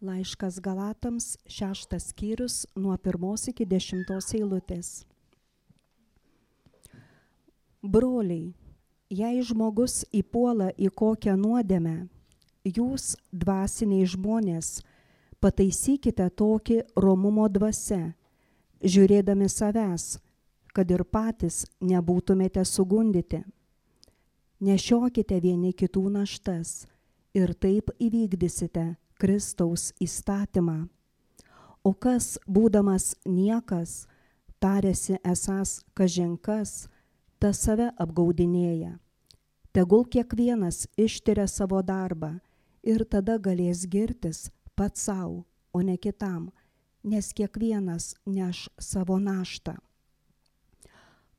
Laiškas Galatams, šeštas skyrius, nuo pirmos iki dešimtos eilutės. Broliai, jei žmogus įpuola į kokią nuodėmę, jūs, dvasiniai žmonės, pataisykite tokį romumo dvasia, žiūrėdami savęs, kad ir patys nebūtumėte sugundyti. Nešiokite vieni kitų naštas ir taip įvykdysite Kristaus įstatymą. O kas, būdamas niekas, tarėsi esas kažinkas, tas save apgaudinėja. Tegul kiekvienas ištiria savo darbą ir tada galės girtis pats savo, o ne kitam, nes kiekvienas neš savo naštą.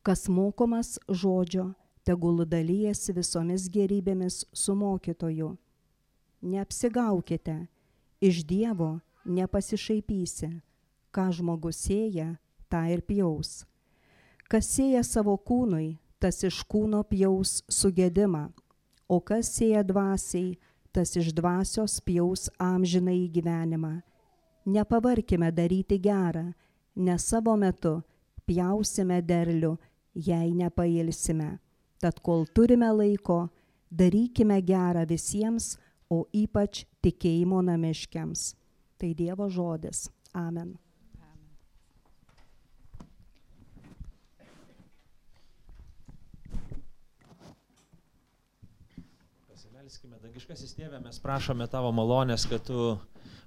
Kas mokomas žodžio, tegul dalyjasi visomis gerybėmis su mokytoju. Neapsigaukite, iš Dievo nepasišaipysi, ką žmogus sėja, tą ir pjaus. Kas sėja savo kūnui, tas iš kūno pjaus sugėdimą, o kas sėja dvasiai, tas iš dvasios pjaus amžinai gyvenimą. Nepavarkime daryti gerą, nes savo metu pjausime derlių, jei nepailsime. Tad kol turime laiko, darykime gerą visiems, o ypač tikėjimo namiškiams. Tai Dievo žodis. Amen. Pasimelskime, dangiškasis tėvė, mes prašome tavo malonės, kad tu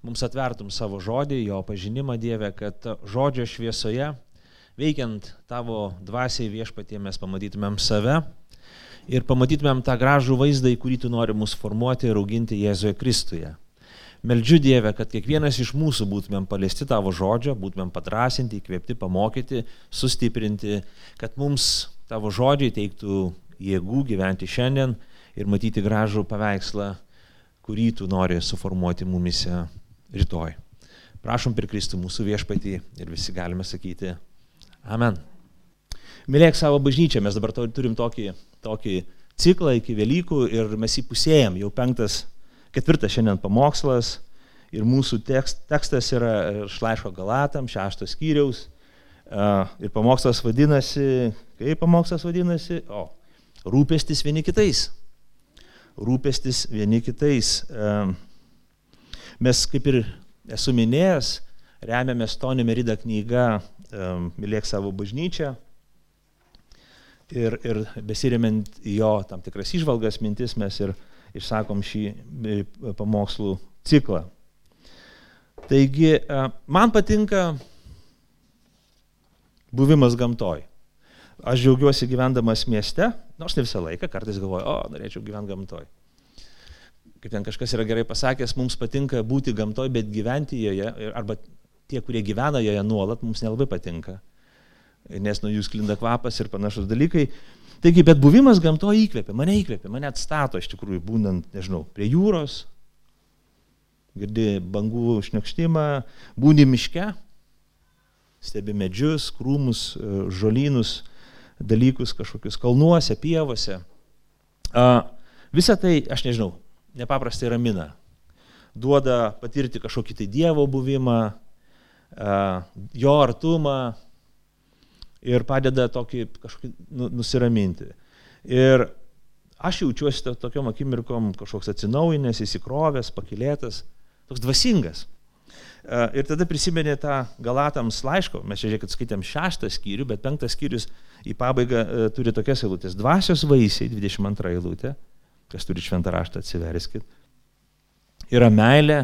mums atvertum savo žodį, jo pažinimą Dievę, kad žodžio šviesoje, veikiant tavo dvasiai viešpatie, mes pamatytumėm save ir pamatytumėm tą gražų vaizdą, į kurį tu nori mus formuoti ir auginti Jėzuje Kristuje. Meldžiu Dievę, kad kiekvienas iš mūsų būtumėm paliesti tavo žodžio, būtumėm padrasinti, įkvėpti, pamokyti, sustiprinti, kad mums tavo žodžiai teiktų jėgų gyventi šiandien ir matyti gražų paveikslą, kurį tu nori suformuoti mumise rytoj. Prašom per Kristų mūsų viešpatį ir visi galime sakyti Amen. Mylėk savo bažnyčią, mes dabar turim tokį, tokį ciklą iki Velykų ir mes jį pusėjam, jau penktas, ketvirtas šiandien pamokslas ir mūsų tekst, tekstas yra iš laiško Galatam, šeštos skyriaus ir pamokslas vadinasi, kaip pamokslas vadinasi, o, rūpestis vieni kitais. Rūpestis vieni kitais. Mes, kaip ir esu minėjęs, remiamės Tony Merida knyga Mylėk savo bažnyčią ir, ir besiremiant jo tam tikras išvalgas, mintis mes ir išsakom šį e, pamokslų ciklą. Taigi, man patinka buvimas gamtoj. Aš džiaugiuosi gyvendamas mieste, nors ne visą laiką, kartais galvoju, o, norėčiau gyventi gamtoj. Kaip ten kažkas yra gerai pasakęs, mums patinka būti gamtoj, bet gyventi joje, arba tie, kurie gyvena joje nuolat, mums nelabai patinka, nes nuo jų sklinda kvapas ir panašus dalykai. Taigi, bet buvimas gamtoje įkvėpia, mane įkvėpia, mane atstato iš tikrųjų, būnant, nežinau, prie jūros, girdi bangų šnekštimą, būni miške, stebi medžius, krūmus, žolynus, dalykus kažkokius kalnuose, pievose. Visą tai, aš nežinau, nepaprastai ramina. Duoda patirti kažkokį tai Dievo buvimą, jo artumą ir padeda tokį kažkokį nu, nusiraminti. Ir aš jaučiuosi to, tokiom akimirkom kažkoks atsinaujinęs, įsikrovęs, pakilėtas, toks dvasingas. Ir tada prisiminė tą Galatams laiško, mes čia žiūrėkit skaitėm šeštą skyrių, bet penktas skyrius į pabaigą turi tokias eilutės. Dvasios vaisiai, 22 eilutė, kas turi šventą raštą atsiverskit. Yra meilė,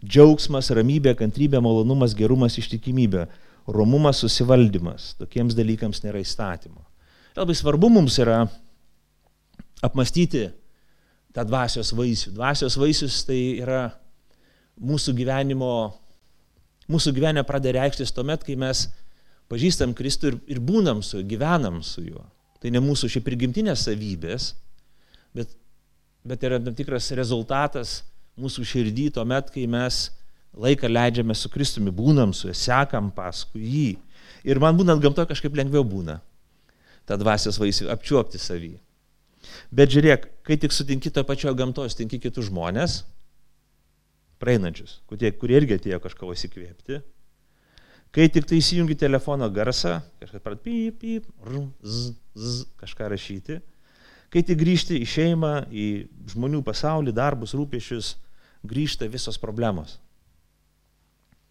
džiaugsmas, ramybė, kantrybė, malonumas, gerumas, ištikimybė, romumas, susivaldymas. Tokiems dalykams nėra įstatymo. Labai svarbu mums yra apmastyti tą dvasios vaisių. Dvasios vaisius tai yra mūsų gyvenimo, mūsų gyvenime pradeda reikštis tuomet, kai mes pažįstam Kristų ir, ir būnam su juo, gyvenam su juo. Tai ne mūsų šiaip prigimtinės savybės, bet, bet yra tam tikras rezultatas mūsų širdį tuomet, kai mes laiką leidžiame su Kristumi, būnam su juo, sekam paskui jį. Ir man būnant gamtoje kažkaip lengviau būna tą dvasios vaisių apčiuopti savį. Bet žiūrėk, kai tik sutinki to pačio gamtos, sutinki kitus žmonės, praeinančius, kurie, kurie irgi atėjo kažko įsikvėpti. Kai tik tai įsijungi telefono garsą, kažkas pradeda pyp, pyp, rum, z, z, kažką rašyti, kai tik grįžti į šeimą, į žmonių pasaulį, darbus, rūpešius, grįžta visos problemos.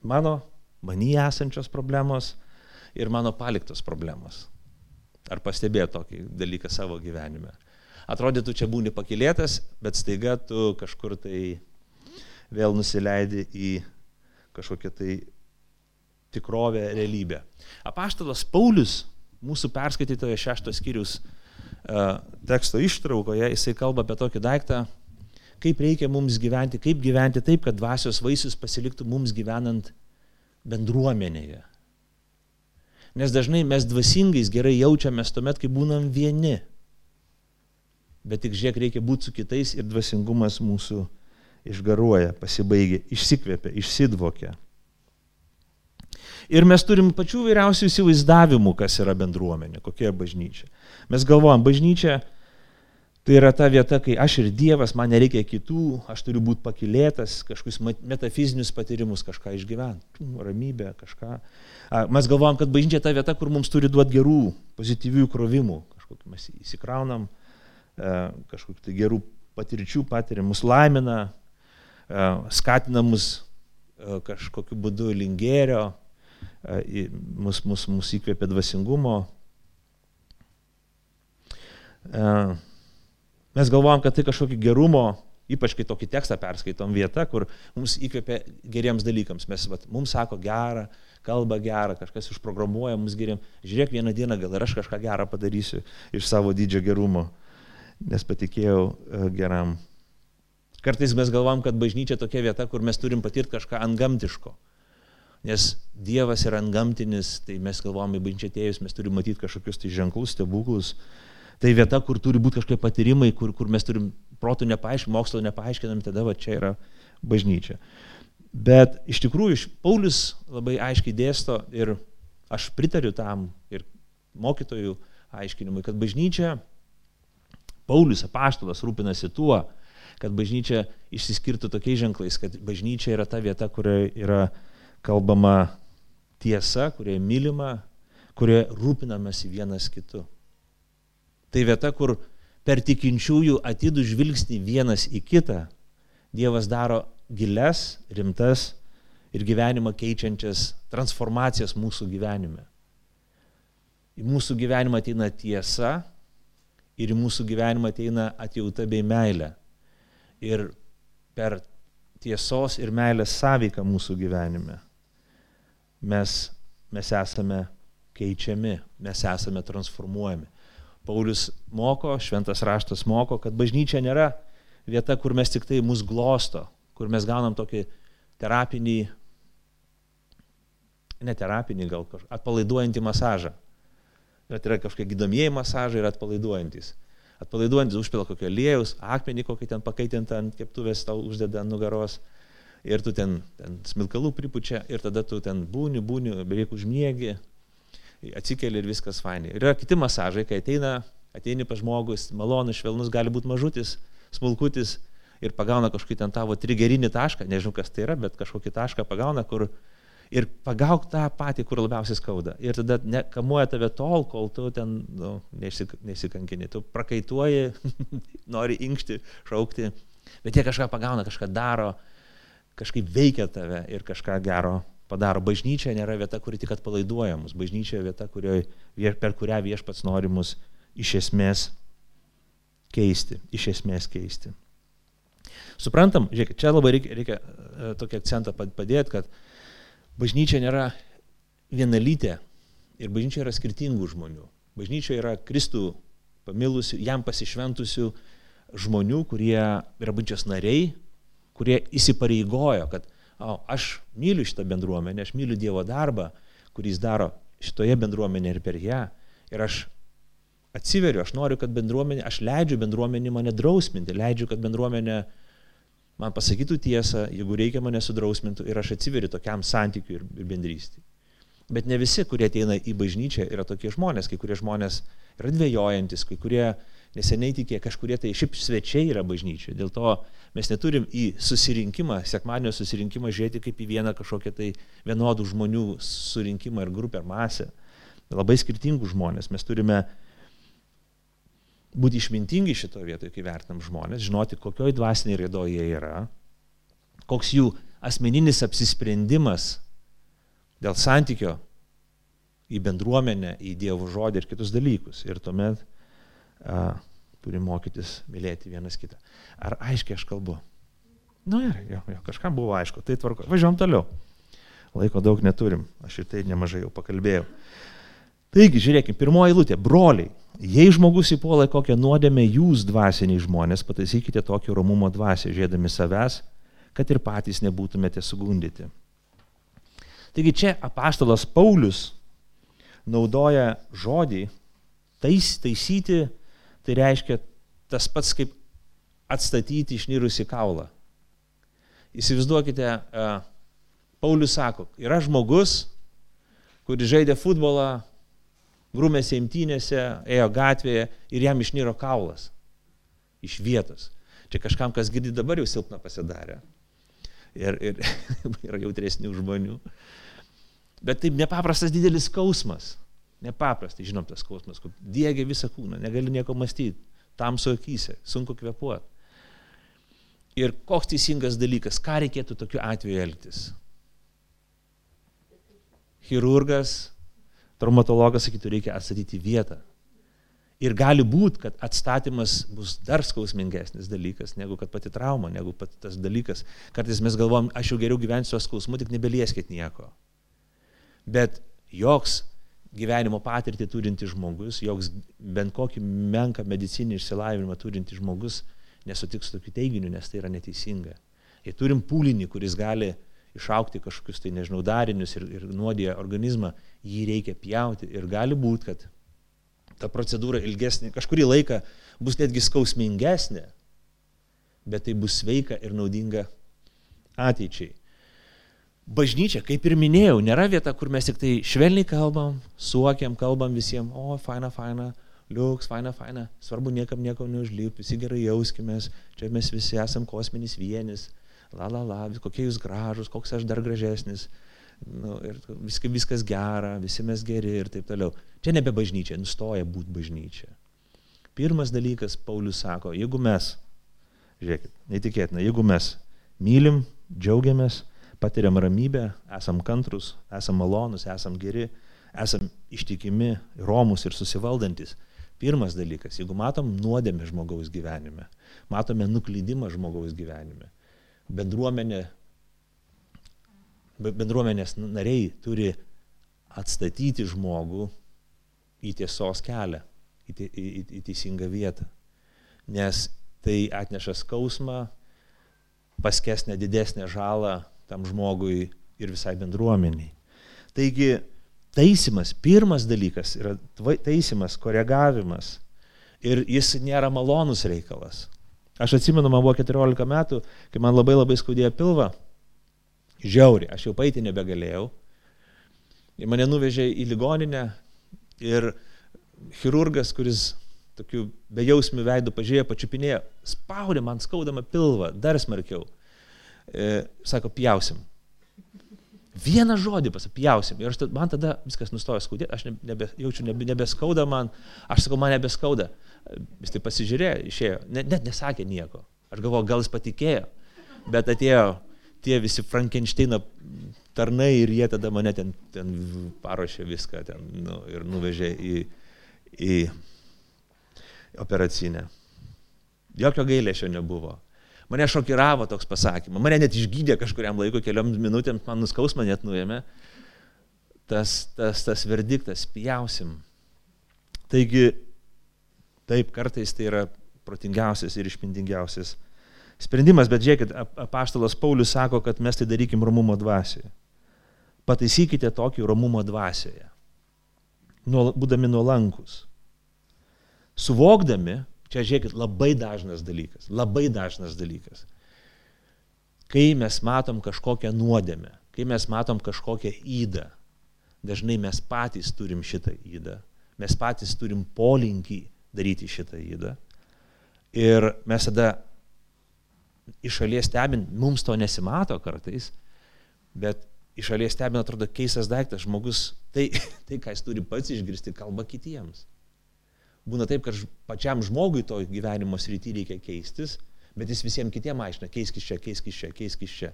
Mano, manyje esančios problemos ir mano paliktos problemos. Ar pastebėjo tokį dalyką savo gyvenime? Atrodytų, čia būni pakilėtas, bet staiga tu kažkur tai vėl nusileidi į kažkokią tai tikrovę, realybę. Apaštalas Paulius, mūsų perskaitytoje šeštos skyrius uh, teksto ištraukoje, jisai kalba apie tokį daiktą, kaip reikia mums gyventi, kaip gyventi taip, kad dvasios vaisius pasiliktų mums gyvenant bendruomenėje. Nes dažnai mes dvasingais gerai jaučiamės tuomet, kai būnam vieni. Bet tik žiūrėk, reikia būti su kitais ir dvasingumas mūsų išgaruoja, pasibaigia, išsikvėpia, išsidvokia. Ir mes turim pačių vyriausių įsivaizdavimų, kas yra bendruomenė, kokia bažnyčia. Mes galvojam, bažnyčia tai yra ta vieta, kai aš ir Dievas, man nereikia kitų, aš turiu būti pakilėtas, kažkokius metafizinius patyrimus, kažką išgyventi, ramybę, kažką. Mes galvojam, kad bažnyčia ta vieta, kur mums turi duoti gerų, pozityvių krovimų, kažkokį mes įsikraunam, kažkokių tai gerų patirčių patiria, mus laimina, skatina mus kažkokiu būdu lingėrio, mus, mus, mus įkvėpia dvasingumo. Mes galvojam, kad tai kažkokį gerumo, ypač kai tokį tekstą perskaitom vieta, kur mums įkvėpia geriems dalykams. Mes, vat, mums sako gerą, kalba gerą, kažkas užprogramuoja mums geriam. Žiūrėk, vieną dieną gal ir aš kažką gerą padarysiu iš savo didžio gerumo, nes patikėjau geram Kartais mes galvom, kad bažnyčia tokia vieta, kur mes turim patirti kažką antgamtiško. Nes Dievas yra antgamtinis, tai mes galvom į bažnyčią atėjus, mes turime matyti kažkokius tai ženklus, stebuklus. Tai vieta, kur turi būti kažkokie patyrimai, kur, kur mes turim protų nepaaiškinam, mokslo nepaaiškinam, tada va čia yra bažnyčia. Bet iš tikrųjų Paulius labai aiškiai dėsto ir aš pritariu tam ir mokytojų aiškinimui, kad bažnyčia, Paulius apaštalas rūpinasi tuo, kad bažnyčia išsiskirtų tokiais ženklais, kad bažnyčia yra ta vieta, kurioje yra kalbama tiesa, kurioje mylima, kurioje rūpinamasi vienas kitu. Tai vieta, kur per tikinčiųjų atidų žvilgsnį vienas į kitą Dievas daro giles, rimtas ir gyvenimą keičiančias transformacijas mūsų gyvenime. Į mūsų gyvenimą ateina tiesa ir į mūsų gyvenimą ateina atjauta bei meilė ir per tiesos ir meilės sąveiką mūsų gyvenime mes, mes esame keičiami, mes esame transformuojami. Paulius moko, šventas raštas moko, kad bažnyčia nėra vieta, kur mes tik tai mus glosto, kur mes gaunam tokį terapinį, ne terapinį gal, atpalaiduojantį masažą. Bet yra kažkokie gydomieji masažai ir atpalaiduojantis atpalaiduojantis užpila kokio aliejus, akmenį kokį ten pakaitintą ant keptuvės tau uždeda ant nugaros ir tu ten, ten smilkalų pripučia ir tada tu ten būni, būni, beveik užmiegi, atsikeli ir viskas fainai. Ir yra kiti masažai, kai ateina, ateini pas žmogus, malonus, švelnus, gali būti mažutis, smulkutis ir pagauna kažkokį ten tavo trigerinį tašką, nežinau kas tai yra, bet kažkokį tašką pagauna, kur ir pagauk tą patį, kur labiausiai skauda. Ir tada ne, kamuoja tave tol, kol tu ten nu, nesik, nesikankini. Tu prakaituoji, nori inkšti, šaukti, bet jie kažką pagauna, kažką daro, kažkaip veikia tave ir kažką gero padaro. Bažnyčia nėra vieta, kuri tik atpalaiduoja mus. Bažnyčia vieta, kurioje, per kurią viešpats nori mus iš esmės keisti. Iš esmės keisti. Suprantam, žiūrėkit, čia labai reikia, reikia e, tokį akcentą padėti, kad Bažnyčia nėra vienalytė ir bažnyčia yra skirtingų žmonių. Bažnyčia yra Kristų pamilusių, jam pasišventusių žmonių, kurie yra bažnyčios nariai, kurie įsipareigojo, kad aš myliu šitą bendruomenę, aš myliu Dievo darbą, kurį jis daro šitoje bendruomenėje ir per ją. Ir aš atsiveriu, aš noriu, kad bendruomenė, aš leidžiu bendruomenį mane drausminti, leidžiu, kad bendruomenė man pasakytų tiesą, jeigu reikia mane sudrausmintų ir aš atsiveriu tokiam santykiui ir, ir bendrystį. Bet ne visi, kurie ateina į bažnyčią, yra tokie žmonės, kai kurie žmonės yra dvėjojantis, kai kurie neseniai tikė, kažkurie tai šiaip svečiai yra bažnyčioje. Dėl to mes neturim į susirinkimą, sekmadienio susirinkimą žiūrėti kaip į vieną kažkokią tai vienodų žmonių surinkimą ir grupę ar masę. Labai skirtingų žmonės. Mes turime būti išmintingi šitoje vietoje, kai vertinam žmonės, žinoti, kokioj dvasiniai raidoje jie yra, koks jų asmeninis apsisprendimas dėl santykio į bendruomenę, į Dievo žodį ir kitus dalykus. Ir tuomet a, turim mokytis mylėti vienas kitą. Ar aiškiai aš kalbu? Nu ir, jo, jo, kažkam buvo aišku, tai tvarko. Važiuom toliau. Laiko daug neturim, aš ir tai nemažai jau pakalbėjau. Taigi, žiūrėkime, pirmoji eilutė, broliai, jei žmogus įpuola kokią nuodėmę, jūs dvasiniai žmonės, pataisykite tokį romumo dvasę, žiedami savęs, kad ir patys nebūtumėte sugundyti. Taigi čia apaštalas Paulius naudoja žodį tais, taisyti, tai reiškia tas pats kaip atstatyti išnyrusi kaulą. Įsivaizduokite, Paulius sako, yra žmogus, kuris žaidė futbolą, grūmėsi imtynėse, ėjo gatvėje ir jam išnyro kaulas iš vietos. Čia kažkam, kas girdi dabar jau silpna pasidarė. Ir, ir yra jautresnių žmonių. Bet taip nepaprastas didelis skausmas. Nepaprastai, žinom, tas skausmas, kur dėgia visą kūną, negali nieko mąstyti, tamsu akise, sunku kvepuoti. Ir koks teisingas dalykas, ką reikėtų tokiu atveju elgtis? Chirurgas, traumatologas sakytų, reikia atstatyti vietą. Ir gali būti, kad atstatymas bus dar skausmingesnis dalykas, negu kad pati trauma, negu pati tas dalykas. Kartais mes galvom, aš jau geriau gyvensiu su skausmu, tik nebelieskit nieko. Bet joks gyvenimo patirtį turinti žmogus, joks bent kokį menką medicinį išsilavinimą turinti žmogus nesutiks tokiu teiginiu, nes tai yra neteisinga. Jei turim pūlinį, kuris gali išaukti kažkokius tai, nežinau, darinius ir, ir nuodėja organizmą, jį reikia pjauti ir gali būti, kad ta procedūra ilgesnė, kažkurį laiką bus netgi skausmingesnė, bet tai bus sveika ir naudinga ateičiai bažnyčia, kaip ir minėjau, nėra vieta, kur mes tik tai švelniai kalbam, suokiam, kalbam visiems, o, faina, faina, liuks, faina, faina, svarbu niekam nieko neužlyp, visi gerai jauskimės, čia mes visi esam kosminis vienis, la la la, kokie jūs gražus, koks aš dar gražesnis, nu, ir viskas, viskas gera, visi mes geri ir taip toliau. Čia nebe bažnyčia, nustoja būti bažnyčia. Pirmas dalykas, Paulius sako, jeigu mes, žiūrėkit, neįtikėtina, jeigu mes mylim, džiaugiamės, patiriam ramybę, esam kantrus, esam malonus, esam geri, esam ištikimi, romus ir susivaldantis. Pirmas dalykas, jeigu matom nuodėmę žmogaus gyvenime, matome nuklydimą žmogaus gyvenime, bendruomenė, bendruomenės nariai turi atstatyti žmogų į tiesos kelią, į, į, į, į teisingą vietą. Nes tai atneša skausmą, paskesnę didesnę žalą tam žmogui ir visai bendruomeniai. Taigi taisimas, pirmas dalykas yra taisimas, koregavimas ir jis nėra malonus reikalas. Aš atsimenu, man buvo 14 metų, kai man labai labai skaudėjo pilvą, žiauri, aš jau paeiti nebegalėjau. Ir mane nuvežė į ligoninę ir chirurgas, kuris tokiu bejausmiu veidu pažiūrėjo, pačiupinėjo, spaudė man skaudamą pilvą dar smarkiau e, sako, pjausim. Vieną žodį pasapjausim. Ir aš, man tada viskas nustojo skaudėti, aš nebe, jaučiu, nebe, nebeskauda man, aš sakau, man nebeskauda. Jis tai pasižiūrėjo, išėjo, net, net nesakė nieko. Aš galvoju, gal jis patikėjo, bet atėjo tie visi Frankensteino tarnai ir jie tada mane ten, ten paruošė viską ten, nu, ir nuvežė į, į operacinę. Jokio gailėšio nebuvo. Mane šokiravo toks pasakymas, mane net išgydė kažkuriam laikui, keliom minutėm, man nuskausmą net nuėmė. Tas, tas, tas verdiktas, pjausim. Taigi, taip, kartais tai yra protingiausias ir išmintingiausias sprendimas, bet žiūrėkit, apaštalas Paulius sako, kad mes tai darykim romumo dvasioje. Pataisykite tokį romumo dvasioje, būdami nuolankus. Suvokdami, Čia, žiūrėkit, labai dažnas dalykas, labai dažnas dalykas. Kai mes matom kažkokią nuodėmę, kai mes matom kažkokią įdą, dažnai mes patys turim šitą įdą, mes patys turim polinkį daryti šitą įdą. Ir mes tada iš šalies stebint, mums to nesimato kartais, bet iš šalies stebint atrodo keistas daiktas, žmogus tai, tai, ką jis turi pats išgirsti, kalba kitiems. Būna taip, kad pačiam žmogui to gyvenimo srity reikia keistis, bet jis visiems kitiems aiškina, keiskis čia, keiskis čia, keiskis čia.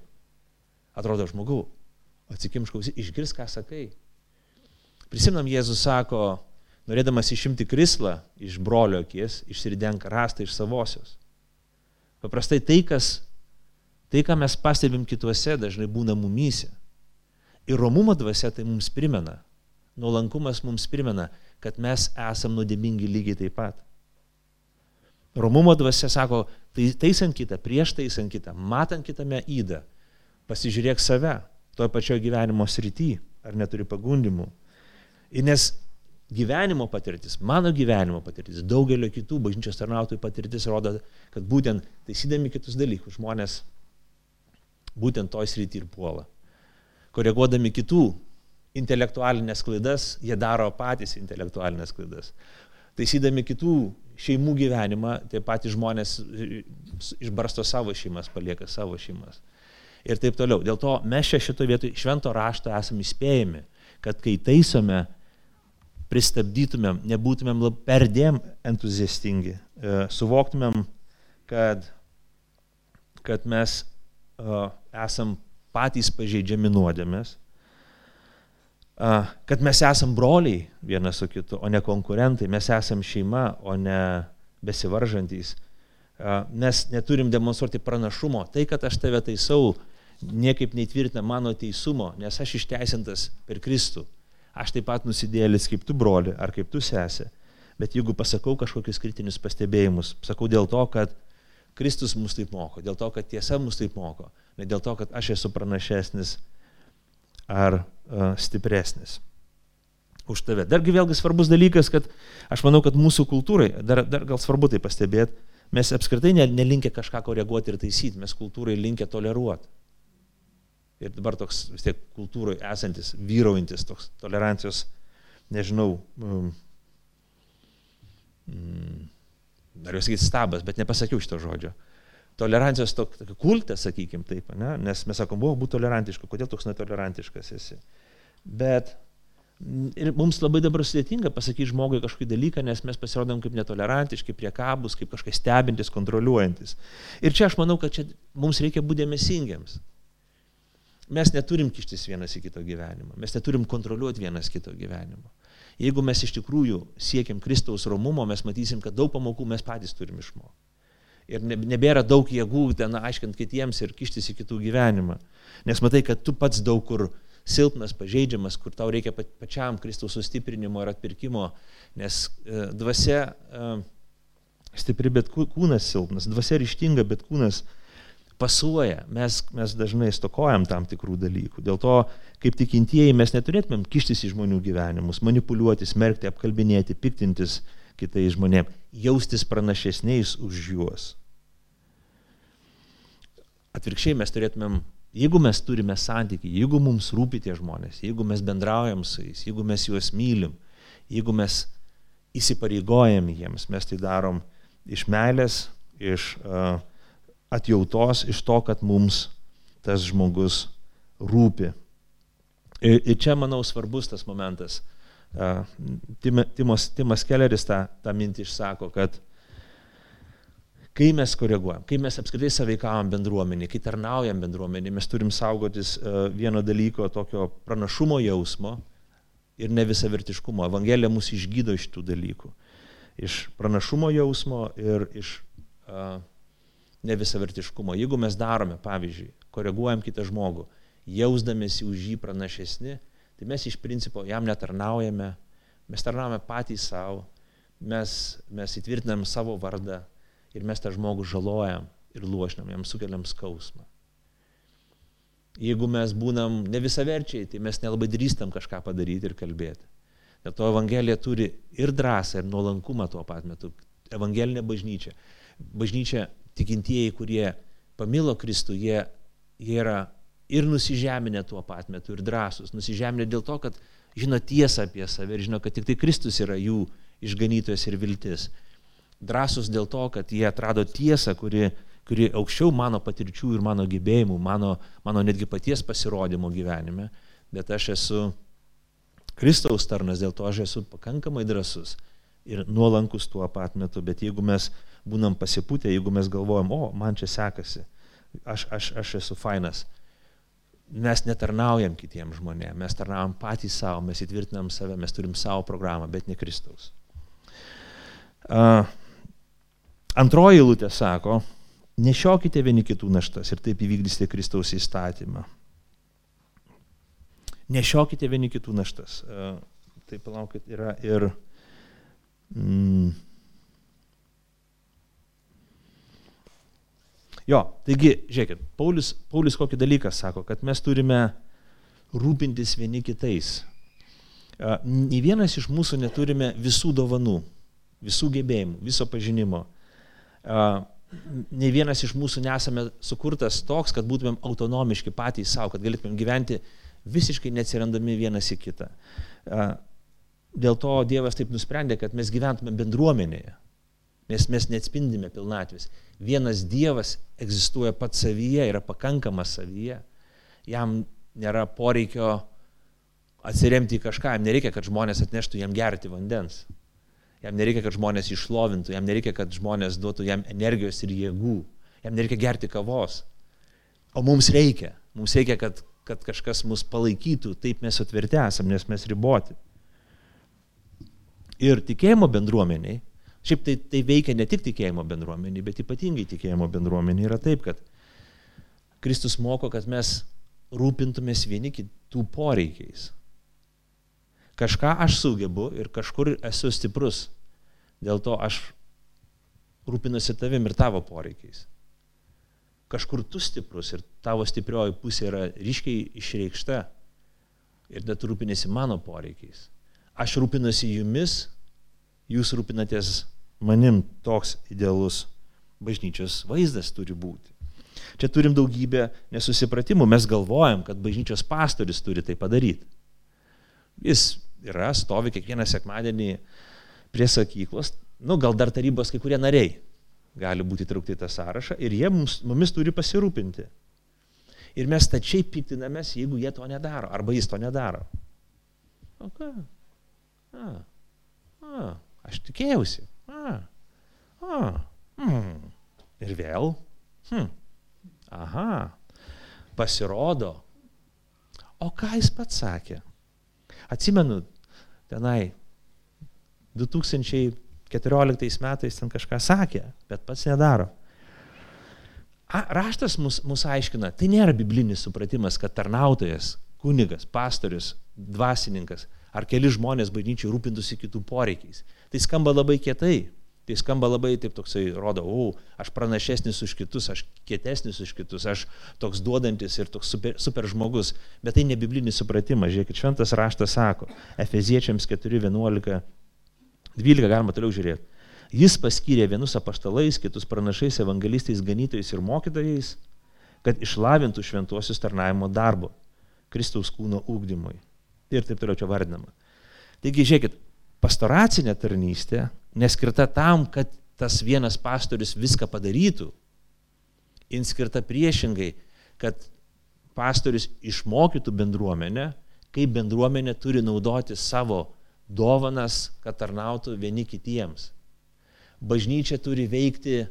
Atrodo žmogau, atsikimškaus, išgirs, ką sakai. Prisimnam, Jėzus sako, norėdamas išimti krislą iš brolio akies, išsiridenk rastą iš savosios. Paprastai tai, kas, tai, ką mes pastebim kituose, dažnai būna mumyse. Ir romumo dvasia tai mums primena, nuolankumas mums primena, kad mes esam nuodėmingi lygiai taip pat. Romumo dvasia sako, tai taisant kitą, prieš taisant kitą, matant kitame įdą, pasižiūrėk save, toje pačioje gyvenimo srity, ar neturi pagundimų. Ir nes gyvenimo patirtis, mano gyvenimo patirtis, daugelio kitų bažnyčios tarnautojų patirtis rodo, kad būtent taisydami kitus dalykus žmonės būtent toj srity ir puola. Koreguodami kitų intelektualinės klaidas, jie daro patys intelektualinės klaidas. Taisydami kitų šeimų gyvenimą, tie patys žmonės išbarsto savo šeimas, palieka savo šeimas. Ir taip toliau. Dėl to mes čia šitoje vietoje švento rašto esame įspėjami, kad kai taisome pristabdytumėm, nebūtumėm perdėm entuziastingi, e, suvoktumėm, kad, kad mes esam patys pažeidžiami nuodėmės, kad mes esam broliai vienas su kitu, o ne konkurentai, mes esam šeima, o ne besivaržantys. Mes neturim demonstruoti pranašumo. Tai, kad aš tave taisau, niekaip neįtvirtina mano teisumo, nes aš išteisintas per Kristų aš taip pat nusidėlis kaip tu broli ar kaip tu sesė. Bet jeigu pasakau kažkokius kritinius pastebėjimus, sakau dėl to, kad Kristus mus taip moko, dėl to, kad tiesa mus taip moko, ne dėl to, kad aš esu pranašesnis ar stipresnis už tave. Dargi vėlgi svarbus dalykas, kad aš manau, kad mūsų kultūrai, dar, dar gal svarbu tai pastebėti, mes apskritai nelinkę kažką koreguoti ir taisyti, mes kultūrai linkę toleruoti. Ir dabar toks vis tiek kultūroje esantis, vyraujantis toks tolerancijos, nežinau, um, mm, noriu sakyti stabas, bet nepasakiau šito žodžio. Tolerancijos tok, kultė, sakykim taip, ne? nes mes sakom, buvo būti tolerantiška, kodėl toks netolerantiškas esi. Bet ir mums labai dabar sudėtinga pasakyti žmogui kažkokį dalyką, nes mes pasirodom kaip netolerantiški, priekabus, kaip kažkas stebintis, kontroliuojantis. Ir čia aš manau, kad čia mums reikia būti dėmesingiams. Mes neturim kištis vienas į kito gyvenimą, mes neturim kontroliuoti vienas kito gyvenimo. Jeigu mes iš tikrųjų siekiam Kristaus romumo, mes matysim, kad daug pamokų mes patys turim išmokti. Ir nebėra daug jėgų ten aiškint kitiems ir kištis į kitų gyvenimą. Nes matai, kad tu pats daug kur silpnas, pažeidžiamas, kur tau reikia pačiam Kristaus sustiprinimo ir atpirkimo, nes e, dvasia e, stipri, bet kūnas silpnas, dvasia ryštinga, bet kūnas pasuoja, mes, mes dažnai stokojam tam tikrų dalykų. Dėl to, kaip tikintieji, mes neturėtumėm kištis į žmonių gyvenimus, manipuliuoti, smerkti, apkalbinėti, piktintis kitais žmonėms, jaustis pranašesniais už juos. Atvirkščiai mes turėtumėm, jeigu mes turime santykį, jeigu mums rūpi tie žmonės, jeigu mes bendraujam su jais, jeigu mes juos mylim, jeigu mes įsipareigojam jiems, mes tai darom iš meilės, iš uh, atjautos iš to, kad mums tas žmogus rūpi. Ir, ir čia, manau, svarbus tas momentas. Timas, Timas Kelleris tą, tą mintį išsako, kad kai mes koreguojam, kai mes apskritai saveikavom bendruomenį, kai tarnaujam bendruomenį, mes turim saugotis vieno dalyko, tokio pranašumo jausmo ir ne visavertiškumo. Evangelija mus išgydo iš tų dalykų. Iš pranašumo jausmo ir iš uh, nevisavertiškumo. Jeigu mes darome, pavyzdžiui, koreguojam kitą žmogų, jausdamėsi už jį pranašesni, tai mes iš principo jam netarnaujame, mes tarnaujame patys savo, mes, mes įtvirtinam savo vardą ir mes tą žmogų žalojam ir luošinam, jam sukeliam skausmą. Jeigu mes būnam ne visaverčiai, tai mes nelabai drįstam kažką padaryti ir kalbėti. Dėl to Evangelija turi ir drąsą, ir nuolankumą tuo pat metu. Evangelinė bažnyčia. Bažnyčia tikintieji, kurie pamilo Kristų, jie, jie yra ir nusižeminę tuo pat metu, ir drąsūs. Nusižeminę dėl to, kad žino tiesą apie save ir žino, kad tik tai Kristus yra jų išganytojas ir viltis. Drąsus dėl to, kad jie atrado tiesą, kuri, kuri aukščiau mano patirčių ir mano gebėjimų, mano, mano netgi paties pasirodymo gyvenime. Bet aš esu Kristaus tarnas, dėl to aš esu pakankamai drasus ir nuolankus tuo pat metu. Bet jeigu mes būnam pasipūtę, jeigu mes galvojam, o, man čia sekasi, aš, aš, aš esu fainas, mes netarnaujam kitiems žmonėms, mes tarnaujam patys savo, mes įtvirtinam save, mes turim savo programą, bet ne Kristaus. Uh, antroji lūtė sako, nešiokite vieni kitų naštas ir taip įvykdysite Kristaus įstatymą. Nešiokite vieni kitų naštas. Uh, tai palaukit, yra ir... Mm, Jo, taigi, žiūrėkit, Paulius, Paulius kokį dalyką sako, kad mes turime rūpintis vieni kitais. Nė vienas iš mūsų neturime visų dovanų, visų gebėjimų, viso pažinimo. Nė vienas iš mūsų nesame sukurtas toks, kad būtumėm autonomiški patys savo, kad galėtumėm gyventi visiškai neatsirandami vienas į kitą. Dėl to Dievas taip nusprendė, kad mes gyventume bendruomenėje, nes mes neatspindime pilnatvės. Vienas Dievas egzistuoja pats savyje, yra pakankamas savyje. Jam nėra poreikio atsiremti į kažką, jam nereikia, kad žmonės atneštų jam gerti vandens. Jam nereikia, kad žmonės išlovintų, jam nereikia, kad žmonės duotų jam energijos ir jėgų. Jam nereikia gerti kavos. O mums reikia. Mums reikia, kad, kad kažkas mus palaikytų, taip mes atverti esam, nes mes riboti. Ir tikėjimo bendruomeniai Šiaip tai, tai veikia ne tik tikėjimo bendruomenį, bet ypatingai tikėjimo bendruomenį yra taip, kad Kristus moko, kad mes rūpintumės vieni kitų poreikiais. Kažką aš sugebu ir kažkur esu stiprus. Dėl to aš rūpinuosi tavim ir tavo poreikiais. Kažkur tu stiprus ir tavo stiprioji pusė yra ryškiai išreikšta ir net rūpinėsi mano poreikiais. Aš rūpinuosi jumis, jūs rūpinatės manim toks idealus bažnyčios vaizdas turi būti. Čia turim daugybę nesusipratimų. Mes galvojam, kad bažnyčios pastorius turi tai padaryti. Jis yra, stovi kiekvieną sekmadienį prie sakyklos, nu, gal dar tarybos kai kurie nariai gali būti traukti į tą sąrašą ir jie mums, mumis turi pasirūpinti. Ir mes tačiai piktinamės, jeigu jie to nedaro, arba jis to nedaro. O ką? A, a, aš tikėjausi. A, a, hmm. Ir vėl. Hmm. Aha. Pasirodo. O ką jis pats sakė? Atsimenu, tenai 2014 metais ten kažką sakė, bet pats nedaro. A, raštas mus, mus aiškina, tai nėra biblinis supratimas, kad tarnautojas, kunigas, pastorius, dvasininkas ar keli žmonės bažnyčiai rūpintųsi kitų poreikiais. Tai skamba labai kietai. Tai skamba labai taip toksai, rodo, o, aš pranašesnis už kitus, aš kietesnis už kitus, aš toks duodantis ir toks super, super žmogus. Bet tai ne biblinis supratimas. Žiūrėkit, šventas raštas sako, Efeziečiams 4.11, 12 galima toliau žiūrėti. Jis paskyrė vienus apaštalais, kitus pranašais, evangelistais, ganytojais ir mokytojais, kad išlavintų šventuosius tarnavimo darbo, Kristaus kūno ūkdymui. Ir taip toliau čia vardinama. Taigi, žiūrėkit, pastoracinė tarnystė neskirta tam, kad tas vienas pastorius viską padarytų. Jin skirta priešingai, kad pastorius išmokytų bendruomenę, kaip bendruomenė turi naudoti savo dovanas, kad tarnautų vieni kitiems. Bažnyčia turi veikti,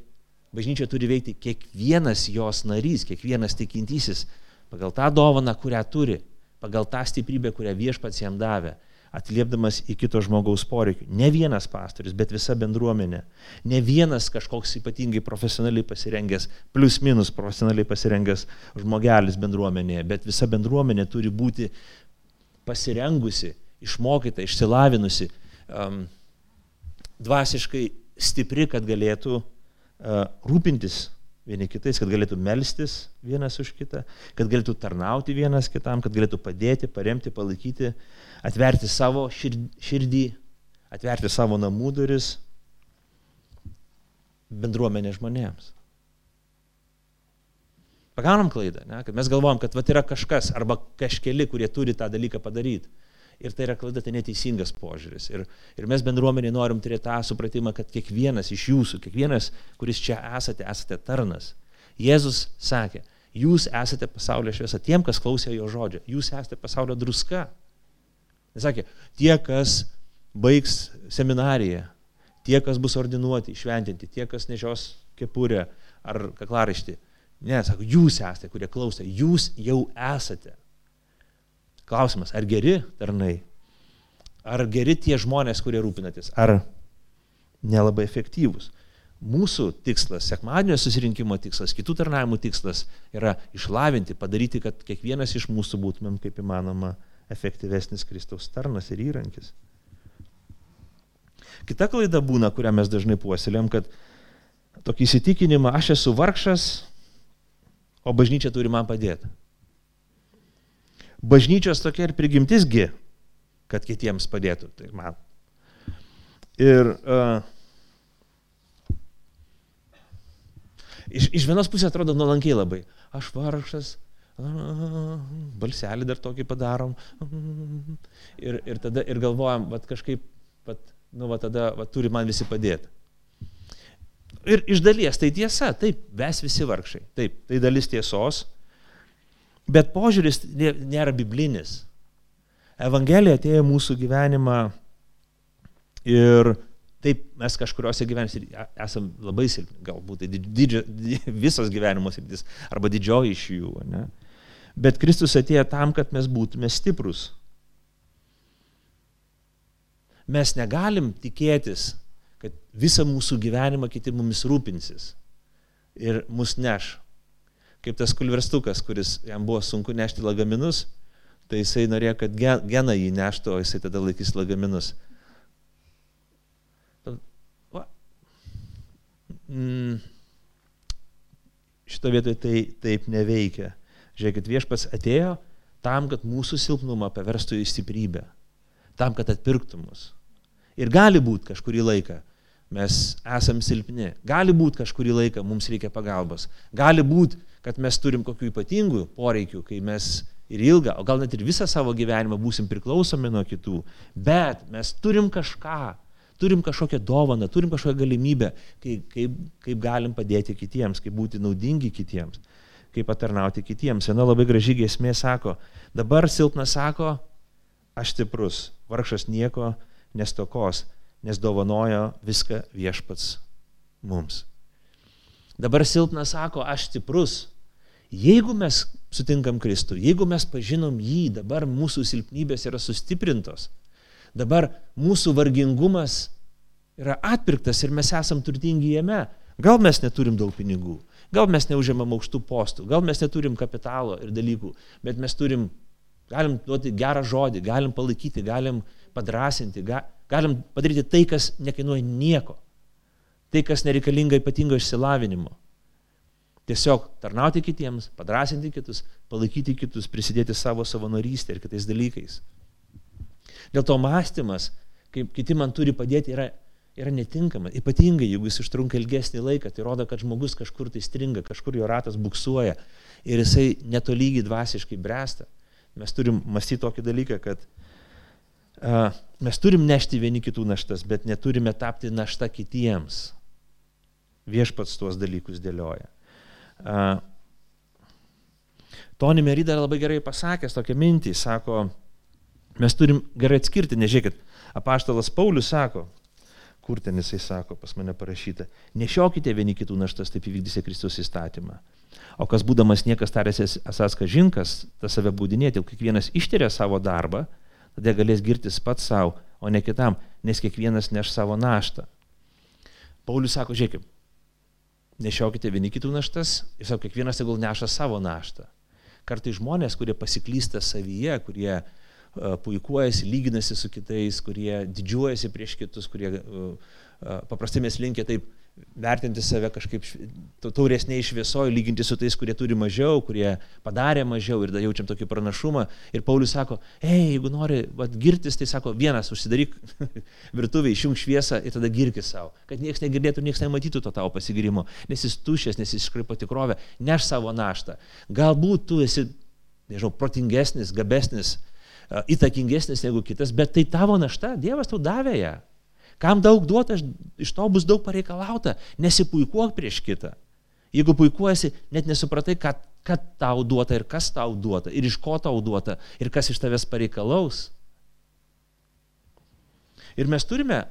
bažnyčia turi veikti kiekvienas jos narys, kiekvienas tikintysis pagal tą dovaną, kurią turi, pagal tą stiprybę, kurią viešpats jam davė atliepdamas į kito žmogaus poreikių. Ne vienas pastorius, bet visa bendruomenė. Ne vienas kažkoks ypatingai profesionaliai pasirengęs, plus minus profesionaliai pasirengęs žmogelis bendruomenėje, bet visa bendruomenė turi būti pasirengusi, išmokyta, išsilavinusi, um, dvasiškai stipri, kad galėtų uh, rūpintis vieni kitais, kad galėtų melstis vienas už kitą, kad galėtų tarnauti vienas kitam, kad galėtų padėti, paremti, palaikyti, atverti savo širdį, atverti savo namų duris bendruomenė žmonėms. Pagaunam klaidą, ne? kad mes galvojam, kad vat yra kažkas arba kažkeli, kurie turi tą dalyką padaryti. Ir tai yra klaida, tai neteisingas požiūris. Ir, ir mes bendruomenė norim turėti tą supratimą, kad kiekvienas iš jūsų, kiekvienas, kuris čia esate, esate tarnas. Jėzus sakė, jūs esate pasaulio šviesa, tiem, kas klausė jo žodžio, jūs esate pasaulio druska. Jis sakė, tie, kas baigs seminariją, tie, kas bus ordinuoti, šventinti, tie, kas nešios kepurę ar kaklaraištį. Ne, sako, jūs esate, kurie klausė, jūs jau esate. Klausimas, ar geri tarnai? Ar geri tie žmonės, kurie rūpinatės? Ar nelabai efektyvūs? Mūsų tikslas, sekmadienio susirinkimo tikslas, kitų tarnavimų tikslas yra išlavinti, padaryti, kad kiekvienas iš mūsų būtumėm kaip įmanoma efektyvesnis Kristaus tarnas ir įrankis. Kita klaida būna, kurią mes dažnai puoselėm, kad tokį įsitikinimą, aš esu vargšas, o bažnyčia turi man padėti bažnyčios tokia ir prigimtisgi, kad kitiems padėtų. Tai man. Ir uh, iš, iš vienos pusės atrodo nuolankiai labai. Aš vargšas, balselį dar tokį padarom. Ir, ir tada ir galvojam, va kažkaip, vat, nu, va tada va, turi man visi padėti. Ir iš dalies tai tiesa, taip, mes visi vargšai, taip, tai dalis tiesos, Bet požiūris nėra biblinis. Evangelija atėjo mūsų gyvenimą ir taip mes kažkuriuose gyvenimuose esame labai silpni, galbūt tai didžio, visos gyvenimo sritis arba didžioji iš jų. Ne? Bet Kristus atėjo tam, kad mes būtume stiprus. Mes negalim tikėtis, kad visą mūsų gyvenimą kiti mumis rūpinsis ir mus neš kaip tas kulverstukas, kuris jam buvo sunku nešti lagaminus, tai jisai norėjo, kad geną jį neštų, o jisai tada laikys lagaminus. Mm. Šito vietoje tai taip neveikia. Žiūrėkit, viešpas atėjo tam, kad mūsų silpnumą paverstų į stiprybę, tam, kad atpirktų mus. Ir gali būti kažkurį laiką mes esam silpni, gali būti kažkurį laiką mums reikia pagalbos, gali būti kad mes turim kokių ypatingų poreikių, kai mes ir ilgą, o gal net ir visą savo gyvenimą būsim priklausomi nuo kitų, bet mes turim kažką, turim kažkokią dovaną, turim kažkokią galimybę, kaip, kaip, kaip galim padėti kitiems, kaip būti naudingi kitiems, kaip patarnauti kitiems. Viena labai graži giesmė sako, dabar silpnas sako, aš stiprus, vargšas nieko nestokos, nes dovanojo viską viešpats mums. Dabar silpnas sako, aš stiprus, Jeigu mes sutinkam Kristų, jeigu mes pažinom jį, dabar mūsų silpnybės yra sustiprintos, dabar mūsų vargingumas yra atpirktas ir mes esam turtingi jame, gal mes neturim daug pinigų, gal mes neužėmam aukštų postų, gal mes neturim kapitalo ir dalykų, bet mes turim, galim duoti gerą žodį, galim palaikyti, galim padrasinti, ga, galim padaryti tai, kas nekainuoja nieko, tai, kas nereikalinga ypatingo išsilavinimo. Tiesiog tarnauti kitiems, padrasinti kitus, palaikyti kitus, prisidėti savo savanorystę ir kitais dalykais. Dėl to mąstymas, kaip kiti man turi padėti, yra, yra netinkamas. Ypatingai, jeigu jis užtrunka ilgesnį laiką, tai rodo, kad žmogus kažkur tai stringa, kažkur jo ratas buksuoja ir jisai netolygiai dvasiškai bręsta. Mes turim mąstyti tokį dalyką, kad uh, mes turim nešti vieni kitų naštas, bet neturime tapti našta kitiems. Viešpats tuos dalykus dėlioja. Tony Merida labai gerai pasakęs tokią mintį, sako, mes turim gerai atskirti, nežiūrėkit, apaštalas Paulius sako, kur ten jisai sako, pas mane parašyta, nešiokite vieni kitų naštas, taip įvykdysite Kristus įstatymą. O kas būdamas niekas tarėsi esas kažinkas, tas save būdinėti, kiekvienas ištyrė savo darbą, tada galės girtis pats savo, o ne kitam, nes kiekvienas neš savo naštą. Paulius sako, žiūrėkit, nešiokite vieni kitų naštas ir sako, kiekvienas tegul neša savo naštą. Kartai žmonės, kurie pasiklysta savyje, kurie uh, puikuojasi, lyginasi su kitais, kurie didžiuojasi prieš kitus, kurie uh, uh, paprastai mes linkia taip vertinti save kažkaip tauresniai šviesoje, lyginti su tais, kurie turi mažiau, kurie padarė mažiau ir jaučiam tokį pranašumą. Ir Paulius sako, ei, jeigu nori vat, girtis, tai sako, vienas užsidaryk virtuvį, išjung šviesą ir tada girkis savo, kad niekas negirdėtų, niekas nematytų to tavo pasigirimo, nes jis tušęs, nes jis iškraipo tikrovę, neš savo naštą. Galbūt tu esi, nežinau, protingesnis, gabesnis, įtakingesnis negu kitas, bet tai tavo našta, Dievas tau davė ją. Kam daug duota, iš to bus daug pareikalauta. Nesipuikuok prieš kitą. Jeigu puikuosi, net nesupratai, kad, kad tau duota ir kas tau duota, ir iš ko tau duota, ir kas iš tavęs pareikalaus. Ir mes turime,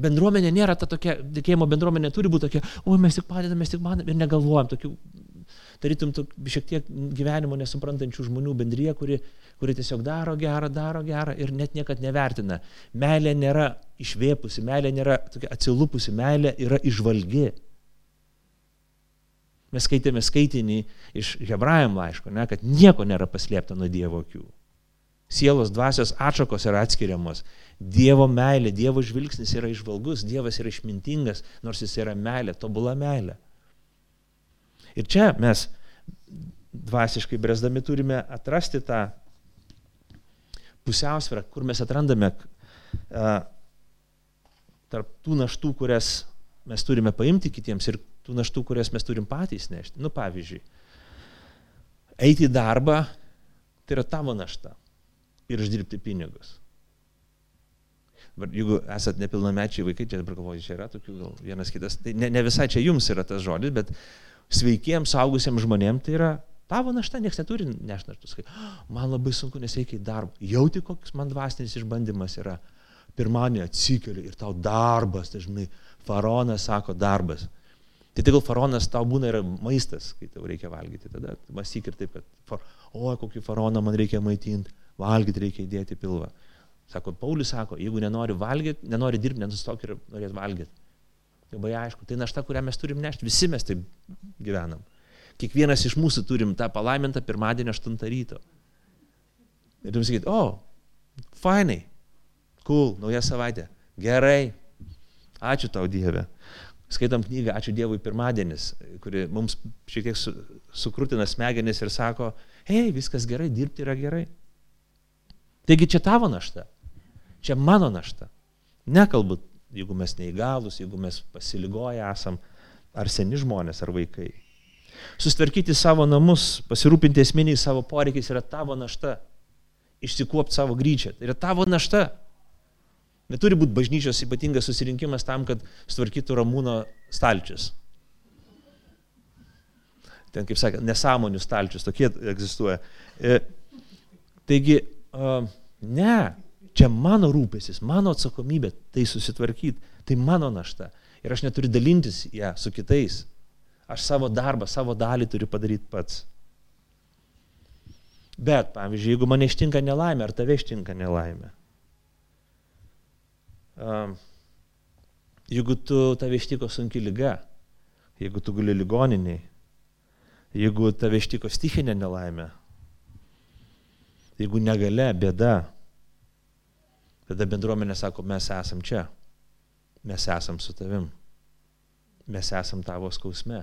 bendruomenė nėra ta tokia, tikėjimo bendruomenė turi būti tokia, oi mes tik padedame, mes tik manome ir negalvojam, tokių, tarytum, šiek tiek gyvenimo nesuprantančių žmonių bendryje, kuri, kuri tiesiog daro gerą, daro gerą ir net niekad nevertina. Meilė nėra išvėpusi, meilė nėra tokia atsilupusi, meilė yra išvalgi. Mes skaitėme skaitinį iš Hebrajam laiško, ne, kad nieko nėra paslėpta nuo Dievo akių. Sielos dvasios atšakos yra atskiriamos. Dievo meilė, Dievo žvilgsnis yra išvalgus, Dievas yra išmintingas, nors jis yra meilė, tobula meilė. Ir čia mes dvasiškai brėsdami turime atrasti tą pusiausvyrą, kur mes atrandame a, tarp tų naštų, kurias mes turime paimti kitiems ir tų naštų, kurias mes turim patys nešti. Nu, pavyzdžiui, eiti į darbą, tai yra tavo našta ir uždirbti pinigus. Jeigu esat nepilnamečiai vaikai, čia dabar galvoju, čia yra tokių gal vienas kitas, tai ne, ne visai čia jums yra tas žodis, bet sveikiems, saugusiems žmonėms tai yra tavo našta, niekas neturi nešnaštus. Man labai sunku, nes reikia į darbą. Jauti, koks man dvasinis išbandymas yra. Pirmąjį atsikeli ir tau darbas, dažnai faronas sako darbas. Tai tegul faronas tau būna yra maistas, kai tau reikia valgyti. Tada mąstyk ir taip, kad, o, kokį faroną man reikia maitinti, valgyti reikia įdėti pilvą. Sako, Paulius sako, jeigu nenori valgyti, nenori dirbti, nenustok ir norėt valgyti. Labai aišku, tai našta, kurią mes turim nešti, visi mes taip gyvenam. Kiekvienas iš mūsų turim tą palaimintą pirmadienio 8 ryto. Ir tu sakyt, o, fainai, cool, nauja savaitė, gerai, ačiū tau Dieve. Skaitom knygą Ačiū Dievui pirmadienis, kuri mums šiek tiek su, sukrutina smegenis ir sako, hei, viskas gerai, dirbti yra gerai. Taigi čia tavo našta. Čia mano našta. Nekalbu, jeigu mes neįgalus, jeigu mes pasiligoję esam, ar seni žmonės, ar vaikai. Sustvarkyti savo namus, pasirūpinti esminiais savo poreikiais yra tavo našta. Išsikuopti savo gryčią. Tai yra tavo našta. Neturi būti bažnyčios ypatingas susirinkimas tam, kad sutvarkytų ramūno stalčius. Ten, kaip sakė, nesąmonių stalčius, tokie egzistuoja. E, taigi, ne, Čia mano rūpesis, mano atsakomybė tai susitvarkyti, tai mano našta. Ir aš neturiu dalintis ją su kitais. Aš savo darbą, savo dalį turiu padaryti pats. Bet, pavyzdžiui, jeigu mane ištinka nelaimė, ar tave ištinka nelaimė, um, jeigu tu tave ištiko sunki lyga, jeigu tu guli ligoniniai, jeigu tave ištiko stichinė nelaimė, jeigu negale, bėda, Tada bendruomenė sako, mes esam čia, mes esam su tavim, mes esam tavo skausme,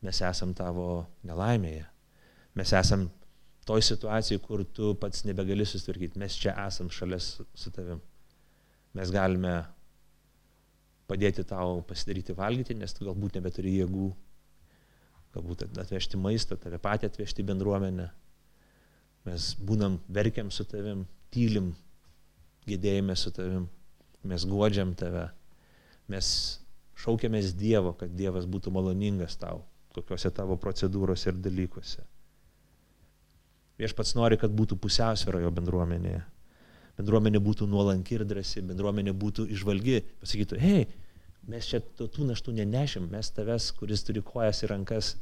mes esam tavo nelaimėje, mes esam toj situacijai, kur tu pats nebegali susitvarkyti, mes čia esam šalia su, su tavim. Mes galime padėti tau pasidaryti valgyti, nes tu galbūt nebeturi jėgų, galbūt atvežti maistą, tave patį atvežti bendruomenę. Mes būnam, verkiam su tavim, tylim, gėdėjime su tavim, mes godžiam tave, mes šaukiamės Dievo, kad Dievas būtų maloningas tau, kokiuose tavo procedūrose ir dalykuose. Viešpats nori, kad būtų pusiausvėra jo bendruomenėje. Bendruomenė būtų nuolanki ir drąsi, bendruomenė būtų išvalgi, pasakytų, hei, mes čia tų naštų nenešim, mes tavęs, kuris turi kojas ir rankas,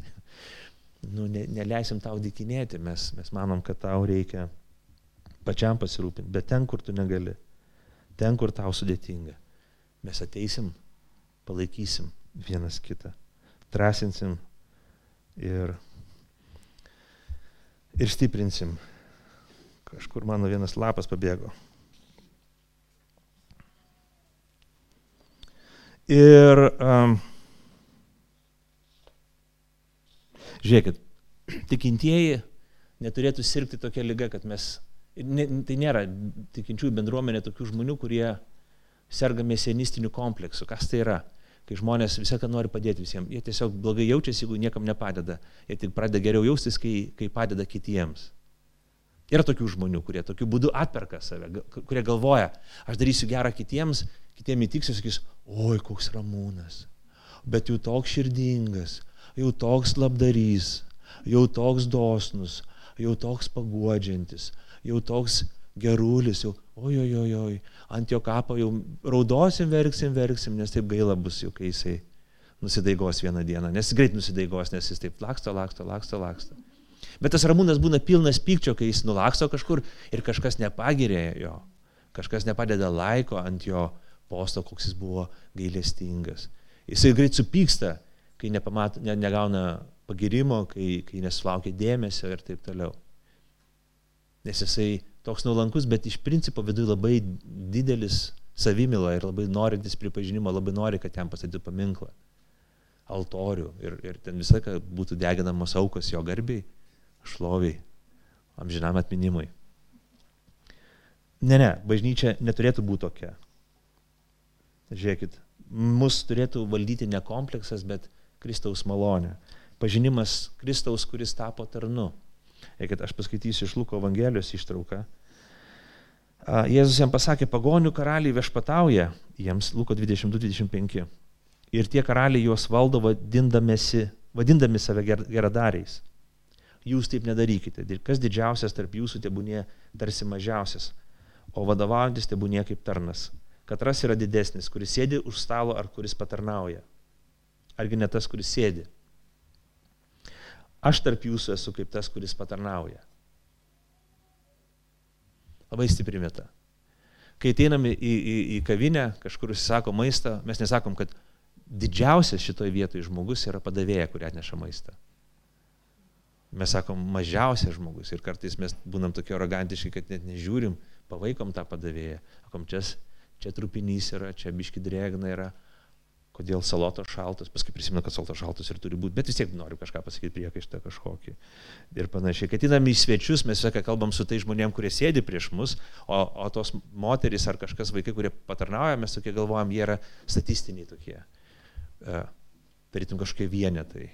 nu, ne, neleisim tau dikinėti, mes, mes manom, kad tau reikia pačiam pasirūpinti, bet ten, kur tu negali, ten, kur tau sudėtinga, mes ateisim, palaikysim vienas kitą, drąsinsim ir, ir stiprinsim. Kažkur mano vienas lapas pabėgo. Ir um, žiūrėkit, tikintieji neturėtų sirgti tokia lyga, kad mes ne, tai nėra tikinčiųjų bendruomenė tokių žmonių, kurie serga mesianistiniu kompleksu. Kas tai yra? Kai žmonės visą nori padėti visiems. Jie tiesiog blogai jaučiasi, jeigu niekam nepadeda. Jie tik pradeda geriau jaustis, kai, kai padeda kitiems. Yra tokių žmonių, kurie tokiu būdu atperka save, kurie galvoja, aš darysiu gerą kitiems, kitiems įtiksiu, sakys, oi, koks ramūnas, bet jau toks širdingas, jau toks labdarys, jau toks dosnus, jau toks paguodžiantis, jau toks gerulis, jau, oi, oi, oi, ant jo kapo jau raudosim, verksim, verksim, nes taip gaila bus jau, kai jisai nusidaigos vieną dieną, nes greit nusidaigos, nes jis taip laksto, laksto, laksto, laksto. Bet tas ramūnas būna pilnas pykčio, kai jis nulaksto kažkur ir kažkas nepagirė jo, kažkas nepadeda laiko ant jo posto, koks jis buvo gailestingas. Jisai greit supyksta, kai nepamat, ne, negauna pagirimo, kai, kai nesulaukia dėmesio ir taip toliau. Nes jisai toks nuolankus, bet iš principo viduje labai didelis savimila ir labai norintis pripažinimo, labai nori, kad jam pastatytų paminklą, altorių ir, ir ten visą laiką būtų deginamos aukos jo garbiai šloviai, amžinam atminimui. Ne, ne, bažnyčia neturėtų būti tokia. Žiūrėkit, mus turėtų valdyti ne kompleksas, bet Kristaus malonė. Pažinimas Kristaus, kuris tapo tarnu. Eikit, aš paskaitysiu iš Luko Evangelijos ištrauką. Jėzus jam pasakė, pagonių karaliai viešpatauja, jiems Luko 22-25. Ir tie karaliai juos valdo vadindami save geradariais jūs taip nedarykite. Kas didžiausias tarp jūsų tebūnė tarsi mažiausias, o vadovaujantis tebūnė kaip tarnas. Katras yra didesnis, kuris sėdi už stalo ar kuris patarnauja. Argi ne tas, kuris sėdi. Aš tarp jūsų esu kaip tas, kuris patarnauja. Labai stipri vieta. Kai ateiname į, į, į kavinę, kažkur užsisako maistą, mes nesakom, kad didžiausias šitoje vietoje žmogus yra padavėja, kuri atneša maistą. Mes sakom, mažiausias žmogus ir kartais mes būnam tokie arogantiški, kad net nežiūrim, pavaikom tą padavėją. Sakom, čia, čia trupinys yra, čia biški drėgna yra, kodėl saloto šaltas, paskui prisimenu, kad saloto šaltas ir turi būti, bet vis tiek noriu kažką pasakyti priekaištą kažkokį. Ir panašiai. Kai atinam į svečius, mes visą kalbam su tai žmonėm, kurie sėdi prieš mus, o, o tos moteris ar kažkas vaikai, kurie patarnauja, mes tokie galvojam, jie yra statistiniai tokie. E, tarytum kažkokie vienetai.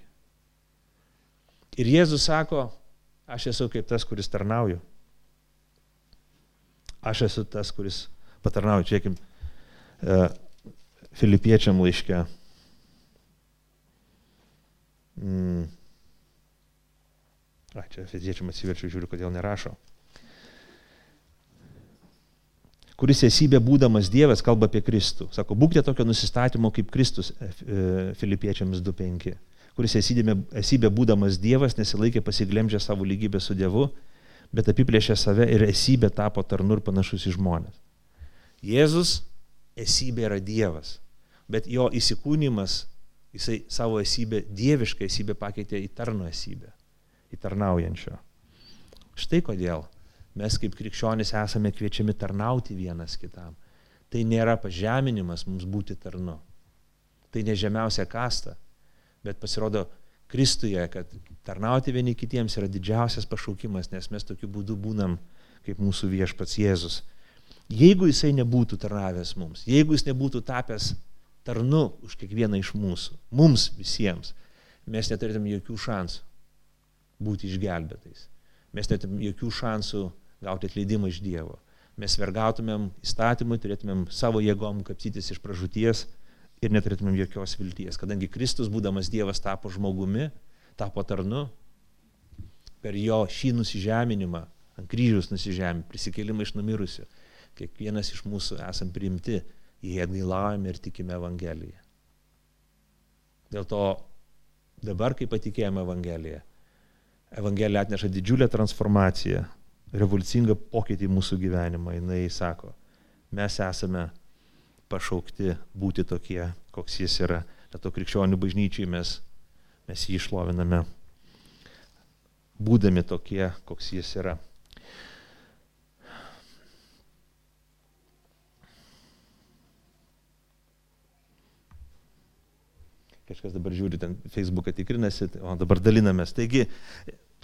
Ir Jėzus sako, aš esu kaip tas, kuris tarnauju. Aš esu tas, kuris patarnauju. Čiakim, e, Filipiečiam laiške. Mm. A, čia fiziečiam atsiverčiu, žiūriu, kodėl nerašo. Kuris esybė būdamas Dievas kalba apie Kristų. Sako, būkite tokio nusistatymo kaip Kristus e, Filipiečiams 2.5 kuris esybė, esybė būdamas Dievas nesilaikė pasiglemžę savo lygybę su Dievu, bet apiplėšė save ir esybė tapo tarnu ir panašus į žmonės. Jėzus esybė yra Dievas, bet jo įsikūnymas, jisai savo esybę, dievišką esybę pakeitė į tarno esybę, į tarnaujančio. Štai kodėl mes kaip krikščionys esame kviečiami tarnauti vienas kitam. Tai nėra pažeminimas mums būti tarnu. Tai ne žemiausia kasta, bet pasirodo Kristuje, kad tarnauti vieni kitiems yra didžiausias pašaukimas, nes mes tokiu būdu būnam kaip mūsų viešpats Jėzus. Jeigu jisai nebūtų tarnavęs mums, jeigu jis nebūtų tapęs tarnu už kiekvieną iš mūsų, mums visiems, mes neturėtum jokių šansų būti išgelbėtais. Mes neturėtum jokių šansų gauti atleidimą iš Dievo. Mes vergautumėm įstatymui, turėtumėm savo jėgom kapsytis iš pražūties ir neturėtumėm jokios vilties, kadangi Kristus, būdamas Dievas, tapo žmogumi, tapo tarnu, per jo šį nusižeminimą, ant kryžiaus nusižeminimą, prisikėlimą iš numirusių, kiekvienas iš mūsų esam priimti, jį atgailavome ir tikime Evangeliją. Dėl to dabar, kai patikėjome Evangeliją, Evangelija atneša didžiulę transformaciją, revoliucingą pokytį mūsų gyvenimą. Jis sako, mes esame pašaukti būti tokie, koks jis yra. Dėl to krikščionių bažnyčiai mes, mes jį išloviname, būdami tokie, koks jis yra. Kažkas dabar žiūri, ten Facebooką tikrinasi, o dabar dalinamės. Taigi,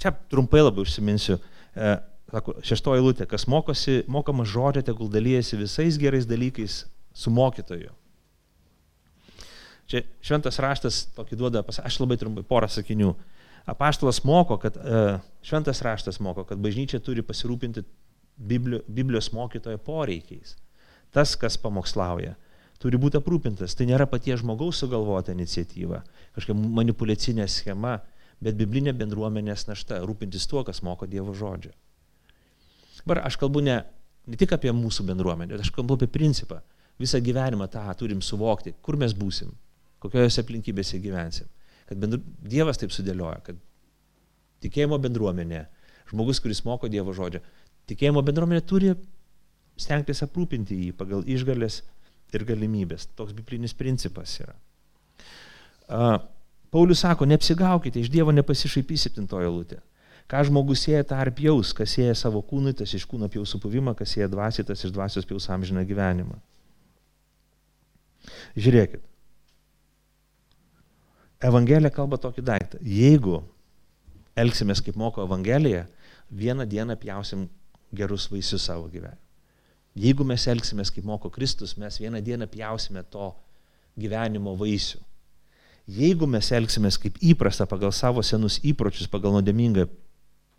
čia trumpai labai užsiminsiu. E, šeštoji lūtė, kas mokosi, mokamas žodžio, tegul dalyjasi visais gerais dalykais su mokytoju. Čia šventas raštas tokį duoda, aš labai trumpai porą sakinių. Apaštalas moko, kad e, šventas raštas moko, kad bažnyčia turi pasirūpinti Biblijos mokytojo poreikiais. Tas, kas pamokslauja, turi būti aprūpintas. Tai nėra paties žmogaus sugalvota iniciatyva, kažkokia manipulacinė schema, bet biblinė bendruomenės našta - rūpintis tuo, kas moko Dievo žodžio. Dabar aš kalbu ne, ne tik apie mūsų bendruomenę, aš kalbu apie principą. Visą gyvenimą tą turim suvokti, kur mes būsim, kokiose aplinkybėse gyvensim. Kad bendru, Dievas taip sudėlioja, kad tikėjimo bendruomenė, žmogus, kuris moko Dievo žodžio, tikėjimo bendruomenė turi stengtis aprūpinti jį pagal išgalės ir galimybės. Toks biblinis principas yra. Paulius sako, neapsigaukite, iš Dievo nepasišaipys septintojo lūtė. Ką žmogus sieja, tą ar pjaus, kas sieja savo kūnui, tas iš kūno pjaus supuvimą, kas sieja dvasiai, tas iš dvasios pjaus amžiną gyvenimą. Žiūrėkit. Evangelija kalba tokį daiktą. Jeigu elgsimės kaip moko Evangelija, vieną dieną pjausim gerus vaisius savo gyvenime. Jeigu mes elgsimės kaip moko Kristus, mes vieną dieną pjausime to gyvenimo vaisių. Jeigu mes elgsimės kaip įprasta pagal savo senus įpročius, pagal nuodėmingą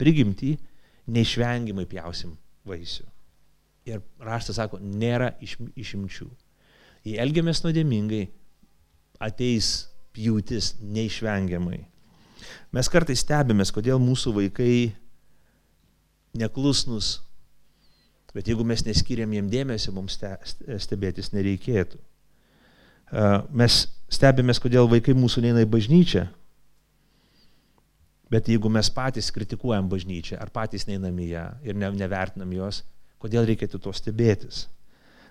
prigimtį, neišvengiamai pjausim vaisių. Ir raštas sako, nėra iš, išimčių. Jei elgiamės nuodėmingai, ateis pjūtis neišvengiamai. Mes kartais stebimės, kodėl mūsų vaikai neklusnus, bet jeigu mes neskiriam jiem dėmesio, mums stebėtis nereikėtų. Mes stebimės, kodėl vaikai mūsų neina į bažnyčią, bet jeigu mes patys kritikuojam bažnyčią ar patys neinam į ją ir ne, nevertinam jos, kodėl reikėtų to stebėtis?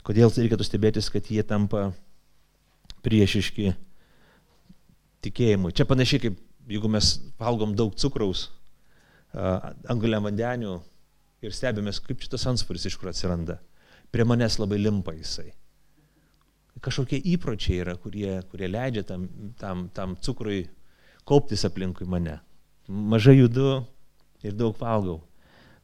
Kodėl reikėtų stebėtis, kad jie tampa priešiški tikėjimui. Čia panašiai kaip jeigu mes valgom daug cukraus, anguliam vandenių ir stebimės, kaip šitas ansvaris iš kur atsiranda. Prie manęs labai limpa jisai. Kažkokie įpročiai yra, kurie, kurie leidžia tam, tam, tam cukrui kauptis aplinkui mane. Mažai judu ir daug valgau.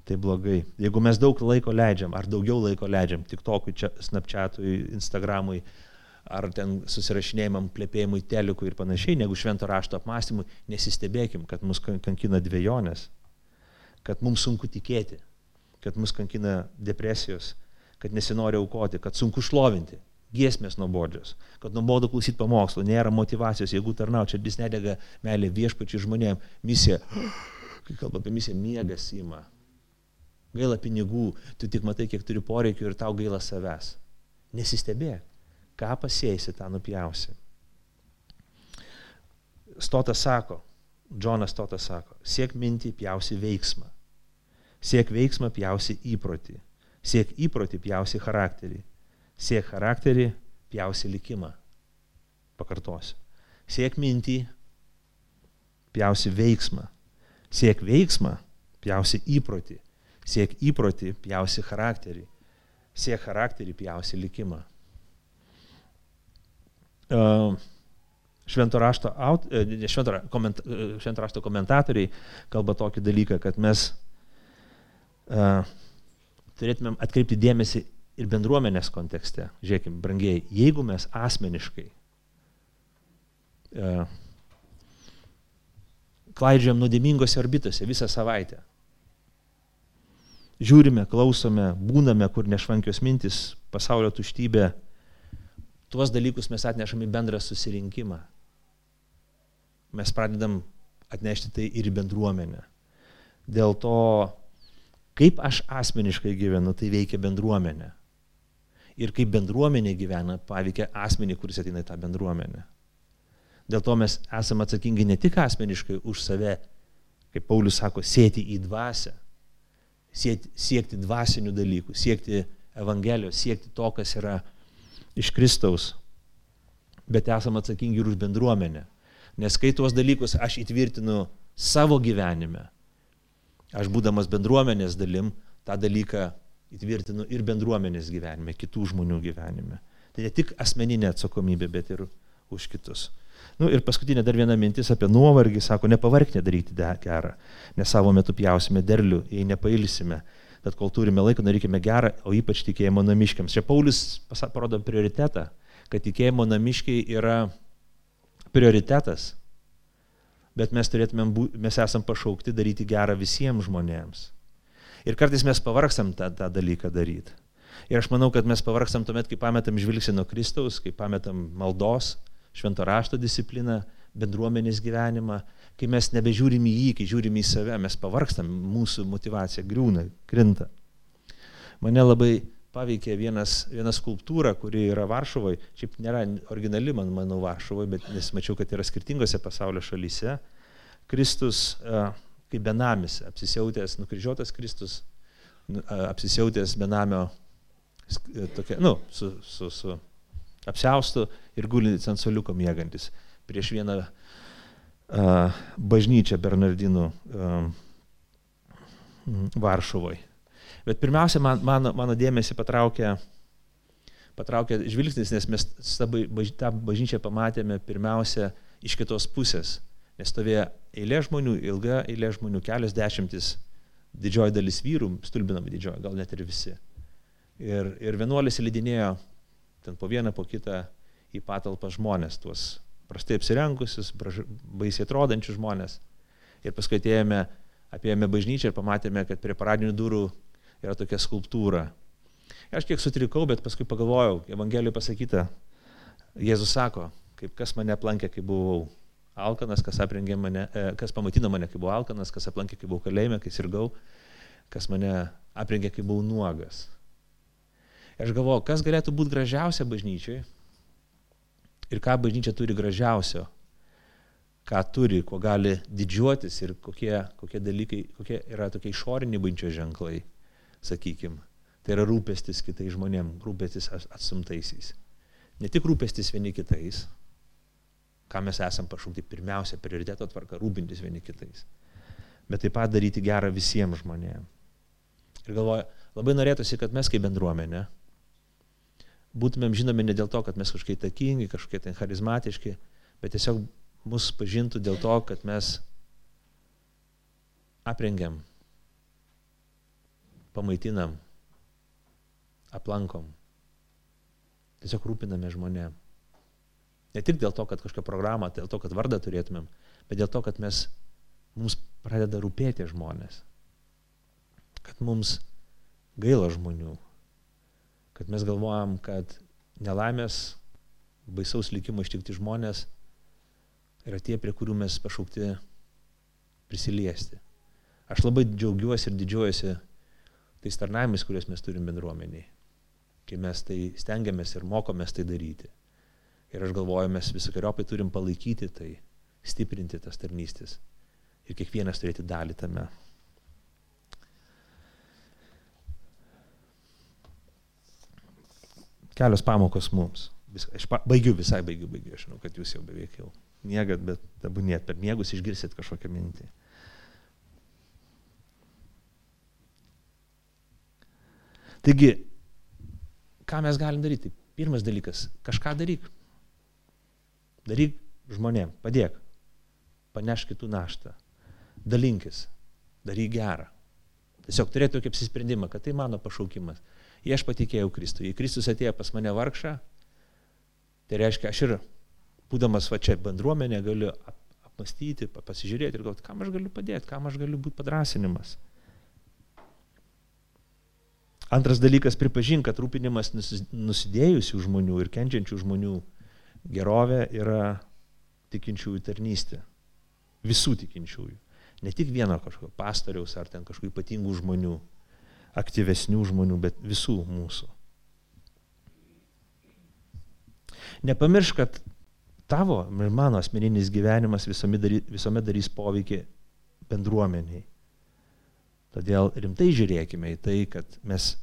Tai blogai. Jeigu mes daug laiko leidžiam, ar daugiau laiko leidžiam, tik tokui Snapchatui, Instagramui, ar ten susirašinėjimam, plėpėjimui, telikui ir panašiai, negu švento rašto apmąstymui, nesistebėkim, kad mus kankina dviejonės, kad mums sunku tikėti, kad mus kankina depresijos, kad nesinori aukoti, kad sunku šlovinti, giesmės nuobodžios, kad nuobodu klausyti pamokslų, nėra motivacijos, jeigu tarnau, čia vis nedega meilė viešpačiai žmonėm, misija, kai kalba apie misiją, miegas įma. Gaila pinigų, tu tik matai, kiek turi poreikių ir tau gaila savęs. Nesistebėk ką pasėsi, tą nupjausi. Stotas sako, Džonas Stotas sako, siek mintį, pjausi veiksmą. Siek veiksmą, pjausi įprotį. Siek įprotį, pjausi charakterį. Siek charakterį, pjausi likimą. Pakartosiu. Siek mintį, pjausi veiksmą. Siek veiksmą, pjausi įprotį. Siek įprotį, pjausi charakterį. Siek charakterį, pjausi likimą švento rašto, aut, e, švento, koment, e, švento rašto komentatoriai kalba tokį dalyką, kad mes uh, turėtumėm atkreipti dėmesį ir bendruomenės kontekste. Žiūrėkime, brangiai, jeigu mes asmeniškai uh, klaidžiam nuodėmingose orbitose visą savaitę, žiūrime, klausome, būname, kur nešvankios mintis, pasaulio tuštybė, tuos dalykus mes atnešam į bendrą susirinkimą. Mes pradedam atnešti tai ir bendruomenę. Dėl to, kaip aš asmeniškai gyvenu, tai veikia bendruomenė. Ir kaip bendruomenė gyvena, paveikia asmenį, kuris ateina į tą bendruomenę. Dėl to mes esame atsakingi ne tik asmeniškai už save, kaip Paulius sako, sėti į dvasę, siekti, siekti dvasinių dalykų, siekti Evangelijos, siekti to, kas yra iš Kristaus, bet esame atsakingi ir už bendruomenę. Nes kai tuos dalykus aš įtvirtinu savo gyvenime, aš būdamas bendruomenės dalim, tą dalyką įtvirtinu ir bendruomenės gyvenime, kitų žmonių gyvenime. Tai ne tik asmeninė atsakomybė, bet ir už kitus. Nu, ir paskutinė dar viena mintis apie nuovargį, sako, nepavark nedaryti gerą, nes savo metu pjausime derlių, jei nepailsime bet kol turime laiko, darykime gerą, o ypač tikėjimo namiškiams. Čia Paulius parodo prioritetą, kad tikėjimo namiškiai yra prioritetas. Bet mes, turėtumėm, bū, mes esam pašaukti daryti gerą visiems žmonėms. Ir kartais mes pavargstam tą, tą dalyką daryti. Ir aš manau, kad mes pavargstam tuomet, kai pametam žvilgsnį nuo Kristaus, kai pametam maldos, švento rašto discipliną, bendruomenės gyvenimą, kai mes nebežiūrim į jį, kai žiūrim į save, mes pavargstam, mūsų motivacija griūna, krinta. Mane labai paveikė vienas, viena skulptūra, kuri yra Varšuvoje, šiaip nėra originali, man, manau, Varšuvoje, bet nes mačiau, kad yra skirtingose pasaulio šalyse. Kristus kaip benamis, apsisiautęs, nukryžiuotas Kristus, nu, apsisiautęs benamio, tokia, nu, su, su, su apsiaustu ir gulintis ant soliuko mėgantis prieš vieną bažnyčią Bernardinų Varšuvoje. Bet pirmiausia, man, mano, mano dėmesį patraukė, patraukė žvilgsnis, nes mes tą bažnyčią pamatėme pirmiausia iš kitos pusės. Nes stovėjo eilė žmonių, ilga eilė žmonių, kelios dešimtis, didžioji dalis vyrų, stulbinami didžioji, gal net ir visi. Ir, ir vienuolis įlydinėjo ten po vieną, po kitą į patalpą žmonės, tuos prastai apsirengusius, baisiai atrodančius žmonės. Ir paskui atėjome, apėjome bažnyčią ir pamatėme, kad prie paradinių durų yra tokia skulptūra. Ir aš kiek sutrikau, bet paskui pagalvojau, Evangelijoje pasakyta, Jėzus sako, kaip kas mane aplankė, kai buvau alkanas, kas mane, e, kas pamatino mane, kai buvau alkanas, kas aplankė, kai buvau kalėjime, kai sirgau, kas mane aprengė, kai buvau nuogas. Ir aš galvoju, kas galėtų būti gražiausia bažnyčiai ir ką bažnyčia turi gražiausio, ką turi, kuo gali didžiuotis ir kokie, kokie dalykai, kokie yra tokie išoriniai bažnyčios ženklai, sakykime. Tai yra rūpestis kitais žmonėm, rūpestis atsumtaisiais. Ne tik rūpestis vieni kitais, ką mes esam pašaukti pirmiausia prioriteto tvarka rūpintis vieni kitais, bet taip pat daryti gerą visiems žmonėms. Ir galvoju, labai norėtųsi, kad mes kaip bendruomenė būtumėm žinomi ne dėl to, kad mes kažkokie takingi, kažkokie ten charizmatiški, bet tiesiog mus pažintų dėl to, kad mes aprengiam, pamaitinam, aplankom, tiesiog rūpiname žmonėms. Ne tik dėl to, kad kažkokią programą, dėl to, kad vardą turėtumėm, bet dėl to, kad mes, mums pradeda rūpėti žmonės. Kad mums gaila žmonių. Kad mes galvojam, kad nelaimės, baisaus likimo ištikti žmonės yra tie, prie kurių mes pašaukti prisiliesti. Aš labai džiaugiuosi ir didžiuojuosi tais tarnavimais, kuriuos mes turim bendruomeniai. Kai mes tai stengiamės ir mokomės tai daryti. Ir aš galvoju, mes visokiojopai turim palaikyti tai, stiprinti tas tarnystės. Ir kiekvienas turėti dalį tame. Kelios pamokos mums. Aš baigiu, visai baigiu, baigiu. Aš žinau, kad jūs jau beveik jau miegat, bet dabūnėt per miegus išgirsit kažkokią mintį. Taigi, ką mes galim daryti? Pirmas dalykas - kažką daryk. Daryk žmonėm, padėk, paneš kitų naštą, dalinkis, daryk gerą. Tiesiog turėti tokį apsisprendimą, kad tai mano pašaukimas. Jei aš patikėjau Kristui, jei Kristus atėjo pas mane vargšą, tai reiškia, aš ir, būdamas va čia bendruomenė, galiu apmastyti, pasižiūrėti ir galvoti, kam aš galiu padėti, kam aš galiu būti padrasinimas. Antras dalykas, pripažink, kad rūpinimas nusidėjusių žmonių ir kenčiančių žmonių gerovė yra tikinčiųjų tarnystė. Visų tikinčiųjų. Ne tik vieno kažkokio pastoriaus ar ten kažkokių ypatingų žmonių, aktyvesnių žmonių, bet visų mūsų. Nepamiršk, kad tavo ir mano asmeninis gyvenimas visuomet darys, visuomet darys poveikį bendruomeniai. Todėl rimtai žiūrėkime į tai, kad mes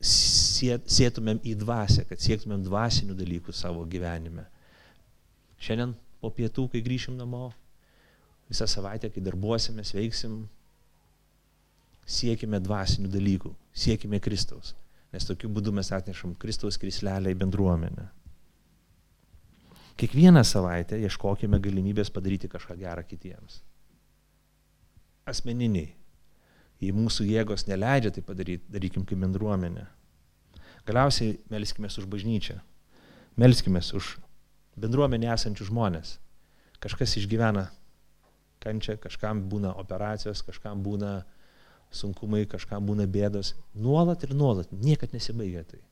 sėtumėm į dvasę, kad siektumėm dvasinių dalykų savo gyvenime. Šiandien po pietų, kai grįšim namo, visą savaitę, kai darbuosimės, veiksim, siekime dvasinių dalykų, siekime Kristaus, nes tokiu būdu mes atnešam Kristaus krislelę į bendruomenę. Kiekvieną savaitę ieškokime galimybės padaryti kažką gerą kitiems. Asmeniniai, jei mūsų jėgos neleidžia tai padaryti, darykim kaip bendruomenė. Galiausiai melskime už bažnyčią, melskime už bendruomenė esančių žmonės. Kažkas išgyvena kančia, kažkam būna operacijos, kažkam būna sunkumai, kažkam būna bėdos. Nuolat ir nuolat, niekad nesibaigia tai.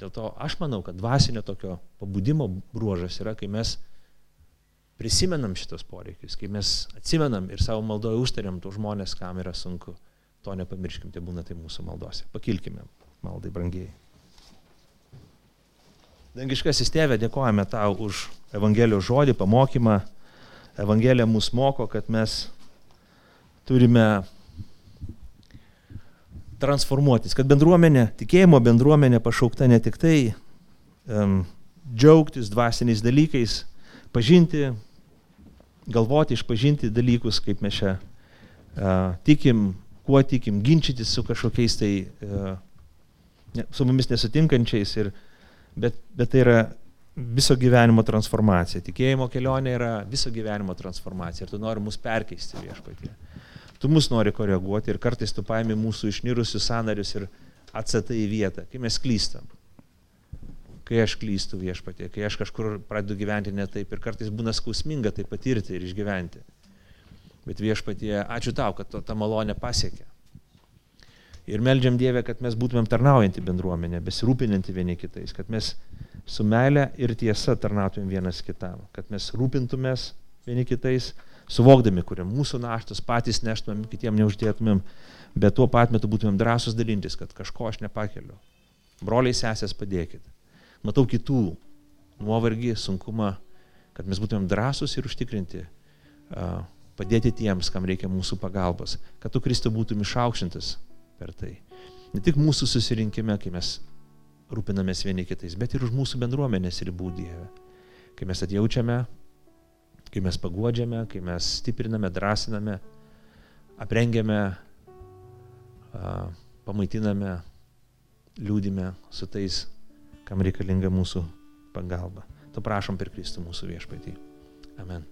Dėl to aš manau, kad dvasinio tokio pabudimo bruožas yra, kai mes prisimenam šitos poreikius, kai mes atsimenam ir savo maldoje užtariam tų žmonės, kam yra sunku. To nepamirškim, tai būna tai mūsų maldose. Pakilkime, maldai brangiai. Dangiškasis tėvė, dėkojame tau už Evangelijos žodį, pamokymą. Evangelija mus moko, kad mes turime transformuotis, kad bendruomenė, tikėjimo bendruomenė pašaukta ne tik tai um, džiaugtis dvasiniais dalykais, pažinti, galvoti, išpažinti dalykus, kaip mes čia uh, tikim, kuo tikim, ginčytis su kažkokiais tai, uh, ne, su mumis nesutinkančiais, ir, bet, bet tai yra viso gyvenimo transformacija. Tikėjimo kelionė yra viso gyvenimo transformacija ir tu nori mus perkeisti viešpatie. Tu mus nori koreguoti ir kartais tu paimi mūsų išnirusius sanarius ir atsatai į vietą, kai mes klystam. Kai aš klystu viešpatie, kai aš kažkur pradedu gyventi ne taip ir kartais būna skausminga tai patirti ir išgyventi. Bet viešpatie, ačiū tau, kad to, ta malonė pasiekė. Ir melžiam Dievę, kad mes būtumėm tarnaujantį bendruomenę, besirūpinantį vieni kitais, kad mes su meile ir tiesa tarnautumėm vienas kitam, kad mes rūpintumės vieni kitais, suvokdami, kuriam mūsų naštas patys neštumėm, kitiem neuždėtumėm, bet tuo pat metu būtumėm drąsus dalintis, kad kažko aš nepakeliu. Broliai sesės padėkit. Matau kitų nuovargį, sunkumą, kad mes būtumėm drąsus ir užtikrinti, padėti tiems, kam reikia mūsų pagalbos, kad tu Kristų būtum išaukštintas per tai. Ne tik mūsų susirinkime, kai mes rūpinamės vieni kitais, bet ir už mūsų bendruomenės ribų Dieve. Kai mes atjaučiame kai mes paguodžiame, kai mes stipriname, drąsiname, aprengiame, pamaitiname, liūdime su tais, kam reikalinga mūsų pagalba. Tu prašom per Kristų mūsų viešpatį. Amen.